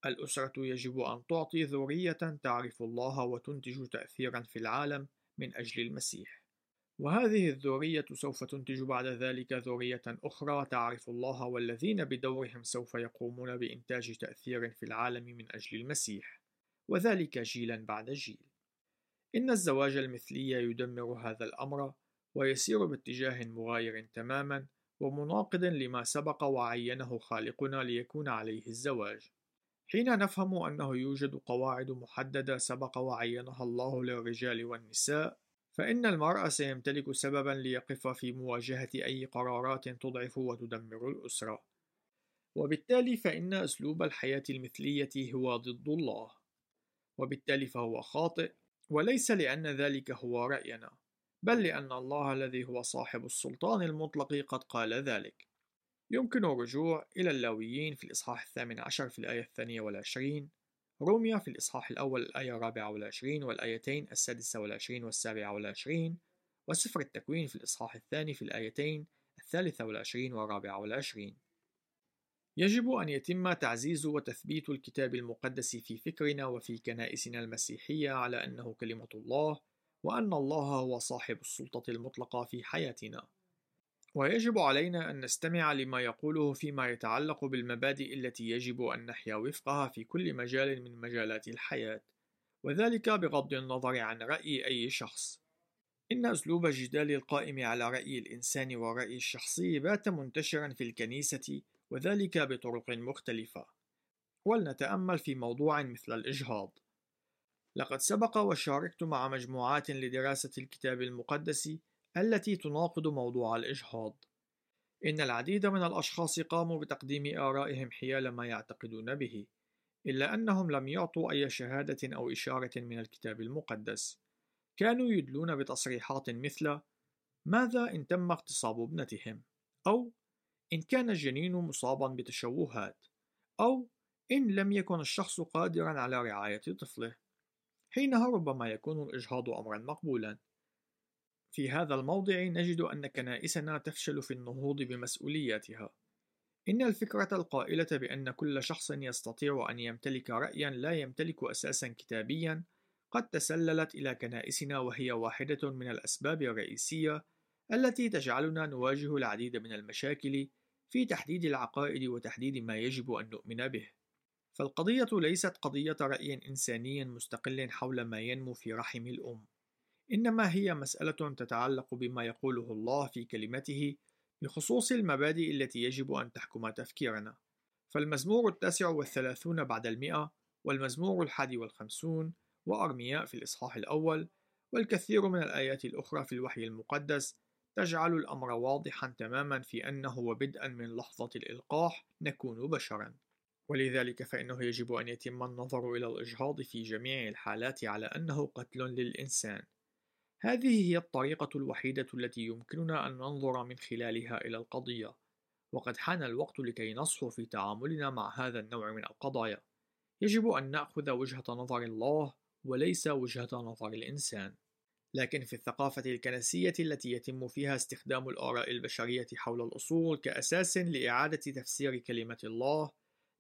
الأسرة يجب أن تعطي ذرية تعرف الله وتنتج تأثيرا في العالم من أجل المسيح. وهذه الذرية سوف تنتج بعد ذلك ذرية أخرى تعرف الله والذين بدورهم سوف يقومون بإنتاج تأثير في العالم من أجل المسيح، وذلك جيلا بعد جيل. إن الزواج المثلي يدمر هذا الأمر ويسير باتجاه مغاير تماما ومناقض لما سبق وعينه خالقنا ليكون عليه الزواج. حين نفهم أنه يوجد قواعد محددة سبق وعينها الله للرجال والنساء فإن المرء سيمتلك سببا ليقف في مواجهة أي قرارات تضعف وتدمر الأسرة. وبالتالي فإن أسلوب الحياة المثلية هو ضد الله. وبالتالي فهو خاطئ وليس لأن ذلك هو رأينا. بل لأن الله الذي هو صاحب السلطان المطلق قد قال ذلك. يمكن الرجوع إلى اللاويين في الإصحاح الثامن عشر في الآية الثانية والعشرين روميا في الإصحاح الأول الآية الرابعة والعشرين والآيتين السادسة والعشرين والسابعة والعشرين وسفر التكوين في الإصحاح الثاني في الآيتين الثالثة والعشرين والرابعة والعشرين. يجب أن يتم تعزيز وتثبيت الكتاب المقدس في فكرنا وفي كنائسنا المسيحية على أنه كلمة الله وأن الله هو صاحب السلطة المطلقة في حياتنا ويجب علينا أن نستمع لما يقوله فيما يتعلق بالمبادئ التي يجب أن نحيا وفقها في كل مجال من مجالات الحياة، وذلك بغض النظر عن رأي أي شخص. إن أسلوب الجدال القائم على رأي الإنسان والرأي الشخصي بات منتشرا في الكنيسة وذلك بطرق مختلفة. ولنتأمل في موضوع مثل الإجهاض. لقد سبق وشاركت مع مجموعات لدراسة الكتاب المقدس التي تناقض موضوع الإجهاض. إن العديد من الأشخاص قاموا بتقديم آرائهم حيال ما يعتقدون به، إلا أنهم لم يعطوا أي شهادة أو إشارة من الكتاب المقدس. كانوا يدلون بتصريحات مثل: ماذا إن تم اغتصاب ابنتهم؟ أو إن كان الجنين مصابا بتشوهات؟ أو إن لم يكن الشخص قادرا على رعاية طفله. حينها ربما يكون الإجهاض أمرا مقبولا في هذا الموضع نجد أن كنائسنا تفشل في النهوض بمسؤولياتها إن الفكرة القائلة بأن كل شخص يستطيع أن يمتلك رأيًا لا يمتلك أساسًا كتابيًا قد تسللت إلى كنائسنا وهي واحدة من الأسباب الرئيسية التي تجعلنا نواجه العديد من المشاكل في تحديد العقائد وتحديد ما يجب أن نؤمن به. فالقضية ليست قضية رأي إنساني مستقل حول ما ينمو في رحم الأم، إنما هي مسألة تتعلق بما يقوله الله في كلمته بخصوص المبادئ التي يجب أن تحكم تفكيرنا. فالمزمور التاسع والثلاثون بعد المئة والمزمور الحادي والخمسون وأرمياء في الإصحاح الأول والكثير من الآيات الأخرى في الوحي المقدس تجعل الأمر واضحا تماما في أنه وبدءا من لحظة الإلقاح نكون بشرا ولذلك فإنه يجب أن يتم النظر إلى الإجهاض في جميع الحالات على أنه قتل للإنسان. هذه هي الطريقة الوحيدة التي يمكننا أن ننظر من خلالها إلى القضية. وقد حان الوقت لكي نصحو في تعاملنا مع هذا النوع من القضايا. يجب أن نأخذ وجهة نظر الله وليس وجهة نظر الإنسان. لكن في الثقافة الكنسية التي يتم فيها استخدام الآراء البشرية حول الأصول كأساس لإعادة تفسير كلمة الله،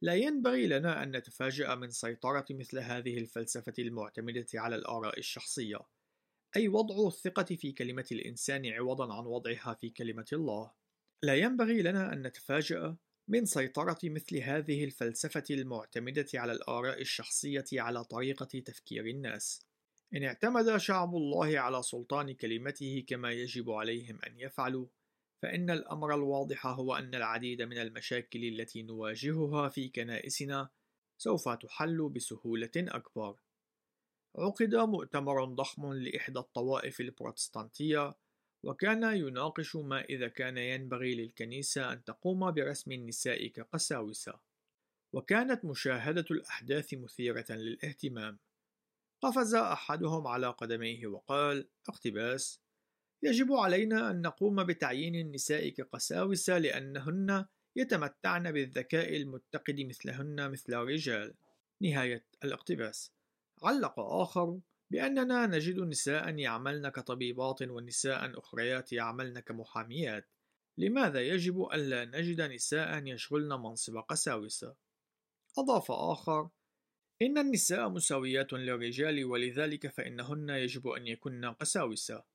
لا ينبغي لنا أن نتفاجأ من سيطرة مثل هذه الفلسفة المعتمدة على الآراء الشخصية، أي وضع الثقة في كلمة الإنسان عوضًا عن وضعها في كلمة الله. لا ينبغي لنا أن نتفاجأ من سيطرة مثل هذه الفلسفة المعتمدة على الآراء الشخصية على طريقة تفكير الناس. إن اعتمد شعب الله على سلطان كلمته كما يجب عليهم أن يفعلوا، فإن الأمر الواضح هو أن العديد من المشاكل التي نواجهها في كنائسنا سوف تحل بسهولة أكبر. عقد مؤتمر ضخم لإحدى الطوائف البروتستانتية، وكان يناقش ما إذا كان ينبغي للكنيسة أن تقوم برسم النساء كقساوسة. وكانت مشاهدة الأحداث مثيرة للاهتمام. قفز أحدهم على قدميه وقال: اقتباس: يجب علينا أن نقوم بتعيين النساء كقساوسة لأنهن يتمتعن بالذكاء المتقد مثلهن مثل الرجال. نهاية الاقتباس. علق آخر بأننا نجد نساء يعملن كطبيبات ونساء أخريات يعملن كمحاميات. لماذا يجب ألا نجد نساء يشغلن منصب قساوسة؟ أضاف آخر: إن النساء مساويات للرجال ولذلك فإنهن يجب أن يكن قساوسة.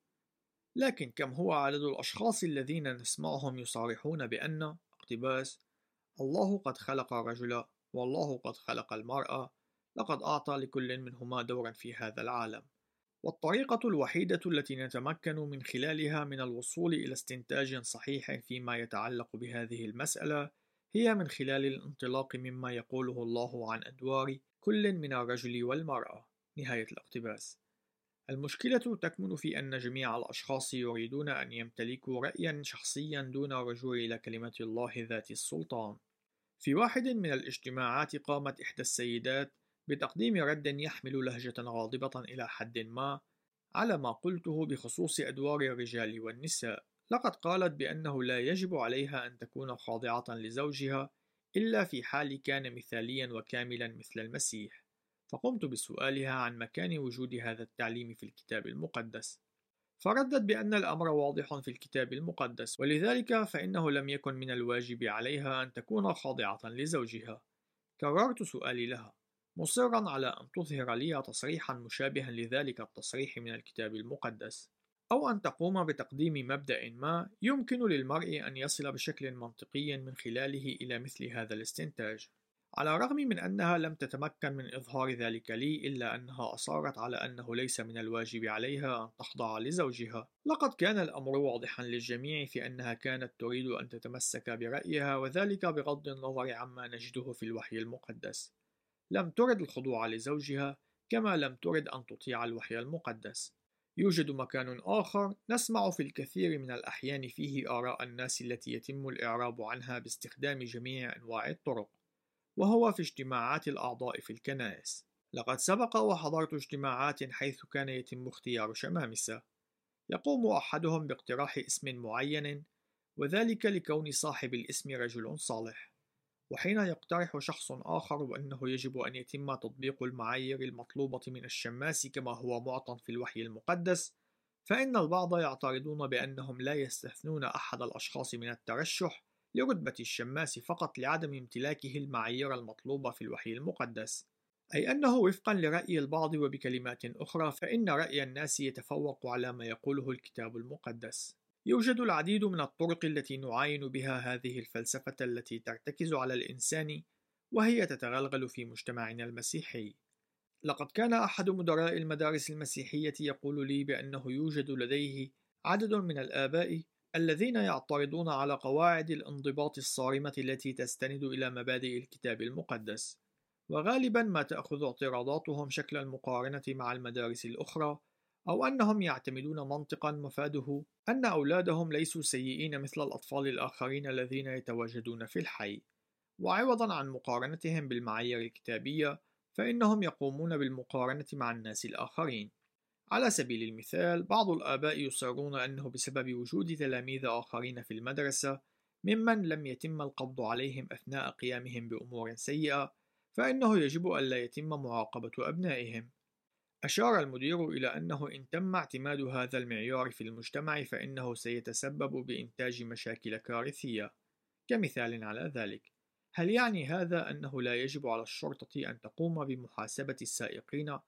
لكن كم هو عدد الأشخاص الذين نسمعهم يصارحون بأن اقتباس الله قد خلق الرجل والله قد خلق المرأة لقد أعطى لكل منهما دورا في هذا العالم والطريقة الوحيدة التي نتمكن من خلالها من الوصول إلى استنتاج صحيح فيما يتعلق بهذه المسألة هي من خلال الانطلاق مما يقوله الله عن أدوار كل من الرجل والمرأة نهاية الاقتباس. المشكلة تكمن في أن جميع الأشخاص يريدون أن يمتلكوا رأيا شخصيا دون الرجوع إلى كلمة الله ذات السلطان. في واحد من الاجتماعات قامت إحدى السيدات بتقديم رد يحمل لهجة غاضبة إلى حد ما على ما قلته بخصوص أدوار الرجال والنساء. لقد قالت بأنه لا يجب عليها أن تكون خاضعة لزوجها إلا في حال كان مثاليا وكاملا مثل المسيح. فقمت بسؤالها عن مكان وجود هذا التعليم في الكتاب المقدس فردت بأن الأمر واضح في الكتاب المقدس ولذلك فإنه لم يكن من الواجب عليها أن تكون خاضعة لزوجها كررت سؤالي لها مصرا على أن تظهر لي تصريحا مشابها لذلك التصريح من الكتاب المقدس أو أن تقوم بتقديم مبدأ ما يمكن للمرء أن يصل بشكل منطقي من خلاله إلى مثل هذا الاستنتاج. على الرغم من أنها لم تتمكن من إظهار ذلك لي إلا أنها أصرت على أنه ليس من الواجب عليها أن تخضع لزوجها. لقد كان الأمر واضحا للجميع في أنها كانت تريد أن تتمسك برأيها وذلك بغض النظر عما نجده في الوحي المقدس. لم ترد الخضوع لزوجها كما لم ترد أن تطيع الوحي المقدس. يوجد مكان آخر نسمع في الكثير من الأحيان فيه آراء الناس التي يتم الإعراب عنها باستخدام جميع أنواع الطرق، وهو في اجتماعات الأعضاء في الكنائس. لقد سبق وحضرت اجتماعات حيث كان يتم اختيار شمامسة. يقوم أحدهم باقتراح اسم معين، وذلك لكون صاحب الاسم رجل صالح. وحين يقترح شخص آخر بأنه يجب أن يتم تطبيق المعايير المطلوبة من الشماس كما هو معطى في الوحي المقدس، فإن البعض يعترضون بأنهم لا يستثنون أحد الأشخاص من الترشح لرتبة الشماس فقط لعدم امتلاكه المعايير المطلوبة في الوحي المقدس، أي أنه وفقا لرأي البعض وبكلمات أخرى فإن رأي الناس يتفوق على ما يقوله الكتاب المقدس. يوجد العديد من الطرق التي نعاين بها هذه الفلسفة التي ترتكز على الإنسان وهي تتغلغل في مجتمعنا المسيحي. لقد كان أحد مدراء المدارس المسيحية يقول لي بأنه يوجد لديه عدد من الآباء الذين يعترضون على قواعد الانضباط الصارمة التي تستند إلى مبادئ الكتاب المقدس، وغالبا ما تأخذ اعتراضاتهم شكل المقارنة مع المدارس الأخرى، أو أنهم يعتمدون منطقا مفاده أن أولادهم ليسوا سيئين مثل الأطفال الآخرين الذين يتواجدون في الحي، وعوضا عن مقارنتهم بالمعايير الكتابية، فإنهم يقومون بالمقارنة مع الناس الآخرين. على سبيل المثال، بعض الآباء يصرون أنه بسبب وجود تلاميذ آخرين في المدرسة ممن لم يتم القبض عليهم أثناء قيامهم بأمور سيئة، فإنه يجب ألا يتم معاقبة أبنائهم. أشار المدير إلى أنه إن تم اعتماد هذا المعيار في المجتمع فإنه سيتسبب بإنتاج مشاكل كارثية. كمثال على ذلك، هل يعني هذا أنه لا يجب على الشرطة أن تقوم بمحاسبة السائقين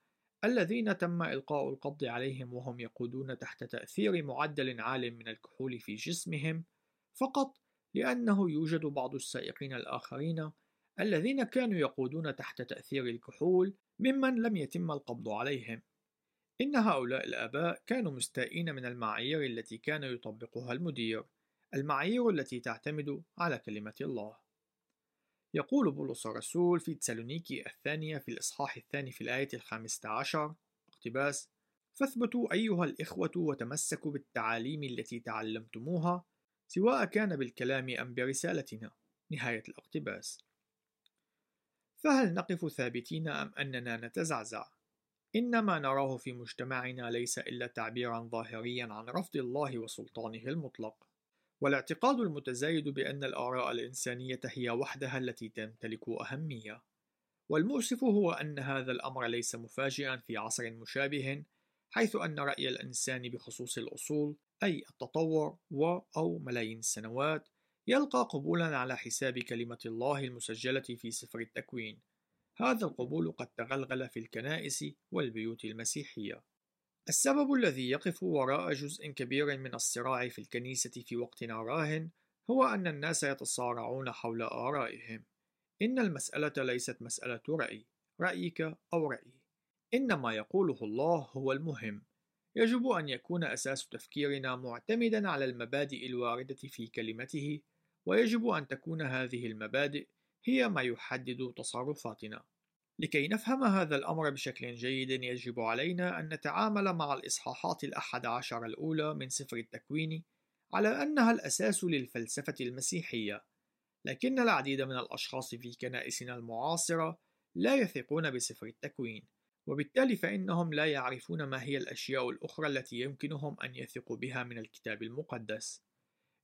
الذين تم إلقاء القبض عليهم وهم يقودون تحت تأثير معدل عال من الكحول في جسمهم فقط لأنه يوجد بعض السائقين الآخرين الذين كانوا يقودون تحت تأثير الكحول ممن لم يتم القبض عليهم. إن هؤلاء الآباء كانوا مستائين من المعايير التي كان يطبقها المدير، المعايير التي تعتمد على كلمة الله. يقول بولس الرسول في تسالونيكي الثانية في الإصحاح الثاني في الآية الخامسة عشر اقتباس فاثبتوا أيها الإخوة وتمسكوا بالتعاليم التي تعلمتموها سواء كان بالكلام أم برسالتنا. نهاية الاقتباس. فهل نقف ثابتين أم أننا نتزعزع؟ إن ما نراه في مجتمعنا ليس إلا تعبيرا ظاهريا عن رفض الله وسلطانه المطلق. والاعتقاد المتزايد بأن الآراء الإنسانية هي وحدها التي تمتلك أهمية. والمؤسف هو أن هذا الأمر ليس مفاجئا في عصر مشابه حيث أن رأي الإنسان بخصوص الأصول أي التطور و أو ملايين السنوات يلقى قبولا على حساب كلمة الله المسجلة في سفر التكوين. هذا القبول قد تغلغل في الكنائس والبيوت المسيحية. السبب الذي يقف وراء جزء كبير من الصراع في الكنيسة في وقتنا راهن هو أن الناس يتصارعون حول آرائهم. إن المسألة ليست مسألة رأي، رأيك أو رأيي. إن ما يقوله الله هو المهم. يجب أن يكون أساس تفكيرنا معتمدا على المبادئ الواردة في كلمته، ويجب أن تكون هذه المبادئ هي ما يحدد تصرفاتنا. لكي نفهم هذا الأمر بشكل جيد يجب علينا أن نتعامل مع الإصحاحات الأحد عشر الأولى من سفر التكوين على أنها الأساس للفلسفة المسيحية. لكن العديد من الأشخاص في كنائسنا المعاصرة لا يثقون بسفر التكوين وبالتالي فإنهم لا يعرفون ما هي الأشياء الأخرى التي يمكنهم أن يثقوا بها من الكتاب المقدس.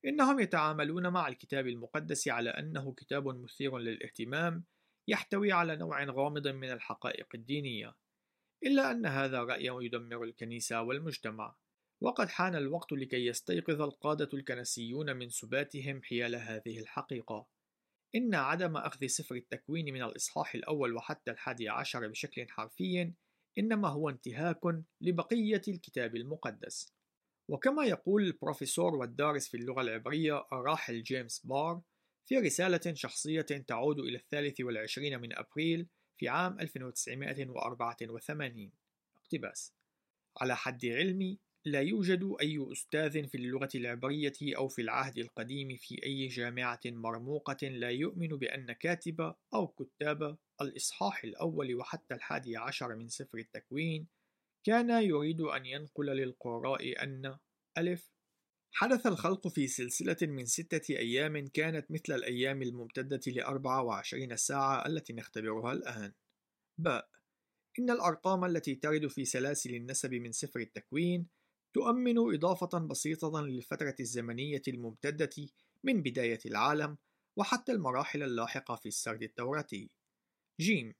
إنهم يتعاملون مع الكتاب المقدس على أنه كتاب مثير للاهتمام يحتوي على نوع غامض من الحقائق الدينية إلا أن هذا رأي يدمر الكنيسة والمجتمع وقد حان الوقت لكي يستيقظ القادة الكنسيون من سباتهم حيال هذه الحقيقة. إن عدم أخذ سفر التكوين من الإصحاح الأول وحتى الحادي عشر بشكل حرفي إنما هو انتهاك لبقية الكتاب المقدس. وكما يقول البروفيسور والدارس في اللغة العبرية الراحل جيمس بار في رسالة شخصية تعود إلى الثالث والعشرين من أبريل في عام 1984 اقتباس. على حد علمي لا يوجد أي أستاذ في اللغة العبرية أو في العهد القديم في أي جامعة مرموقة لا يؤمن بأن كاتب أو كتاب الإصحاح الأول وحتى الحادي عشر من سفر التكوين كان يريد أن ينقل للقراء أن ألف حدث الخلق في سلسلة من ستة أيام كانت مثل الأيام الممتدة لأربع وعشرين ساعة التي نختبرها الآن. باء إن الأرقام التي ترد في سلاسل النسب من سفر التكوين تؤمن إضافة بسيطة للفترة الزمنية الممتدة من بداية العالم وحتى المراحل اللاحقة في السرد التوراتي. جيم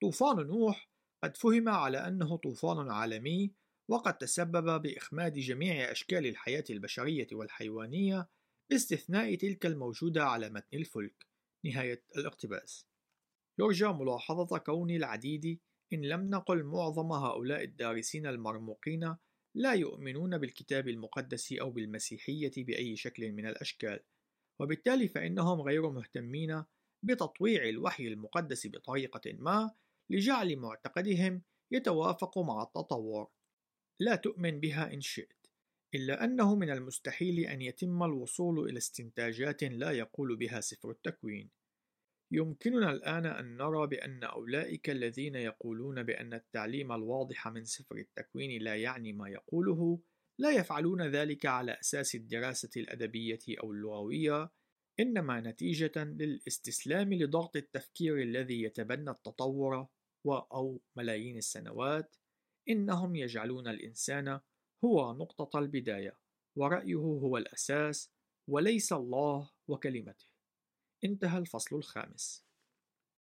طوفان نوح قد فهم على أنه طوفان عالمي وقد تسبب بإخماد جميع أشكال الحياة البشرية والحيوانية باستثناء تلك الموجودة على متن الفلك. نهاية الاقتباس. يرجى ملاحظة كون العديد إن لم نقل معظم هؤلاء الدارسين المرموقين لا يؤمنون بالكتاب المقدس أو بالمسيحية بأي شكل من الأشكال وبالتالي فإنهم غير مهتمين بتطويع الوحي المقدس بطريقة ما لجعل معتقدهم يتوافق مع التطور. لا تؤمن بها إن شئت إلا أنه من المستحيل أن يتم الوصول إلى استنتاجات لا يقول بها سفر التكوين. يمكننا الآن أن نرى بأن أولئك الذين يقولون بأن التعليم الواضح من سفر التكوين لا يعني ما يقوله لا يفعلون ذلك على أساس الدراسة الأدبية أو اللغوية إنما نتيجة للاستسلام لضغط التفكير الذي يتبنى التطور و أو ملايين السنوات إنهم يجعلون الإنسان هو نقطة البداية ورأيه هو الأساس وليس الله وكلمته. انتهى الفصل الخامس.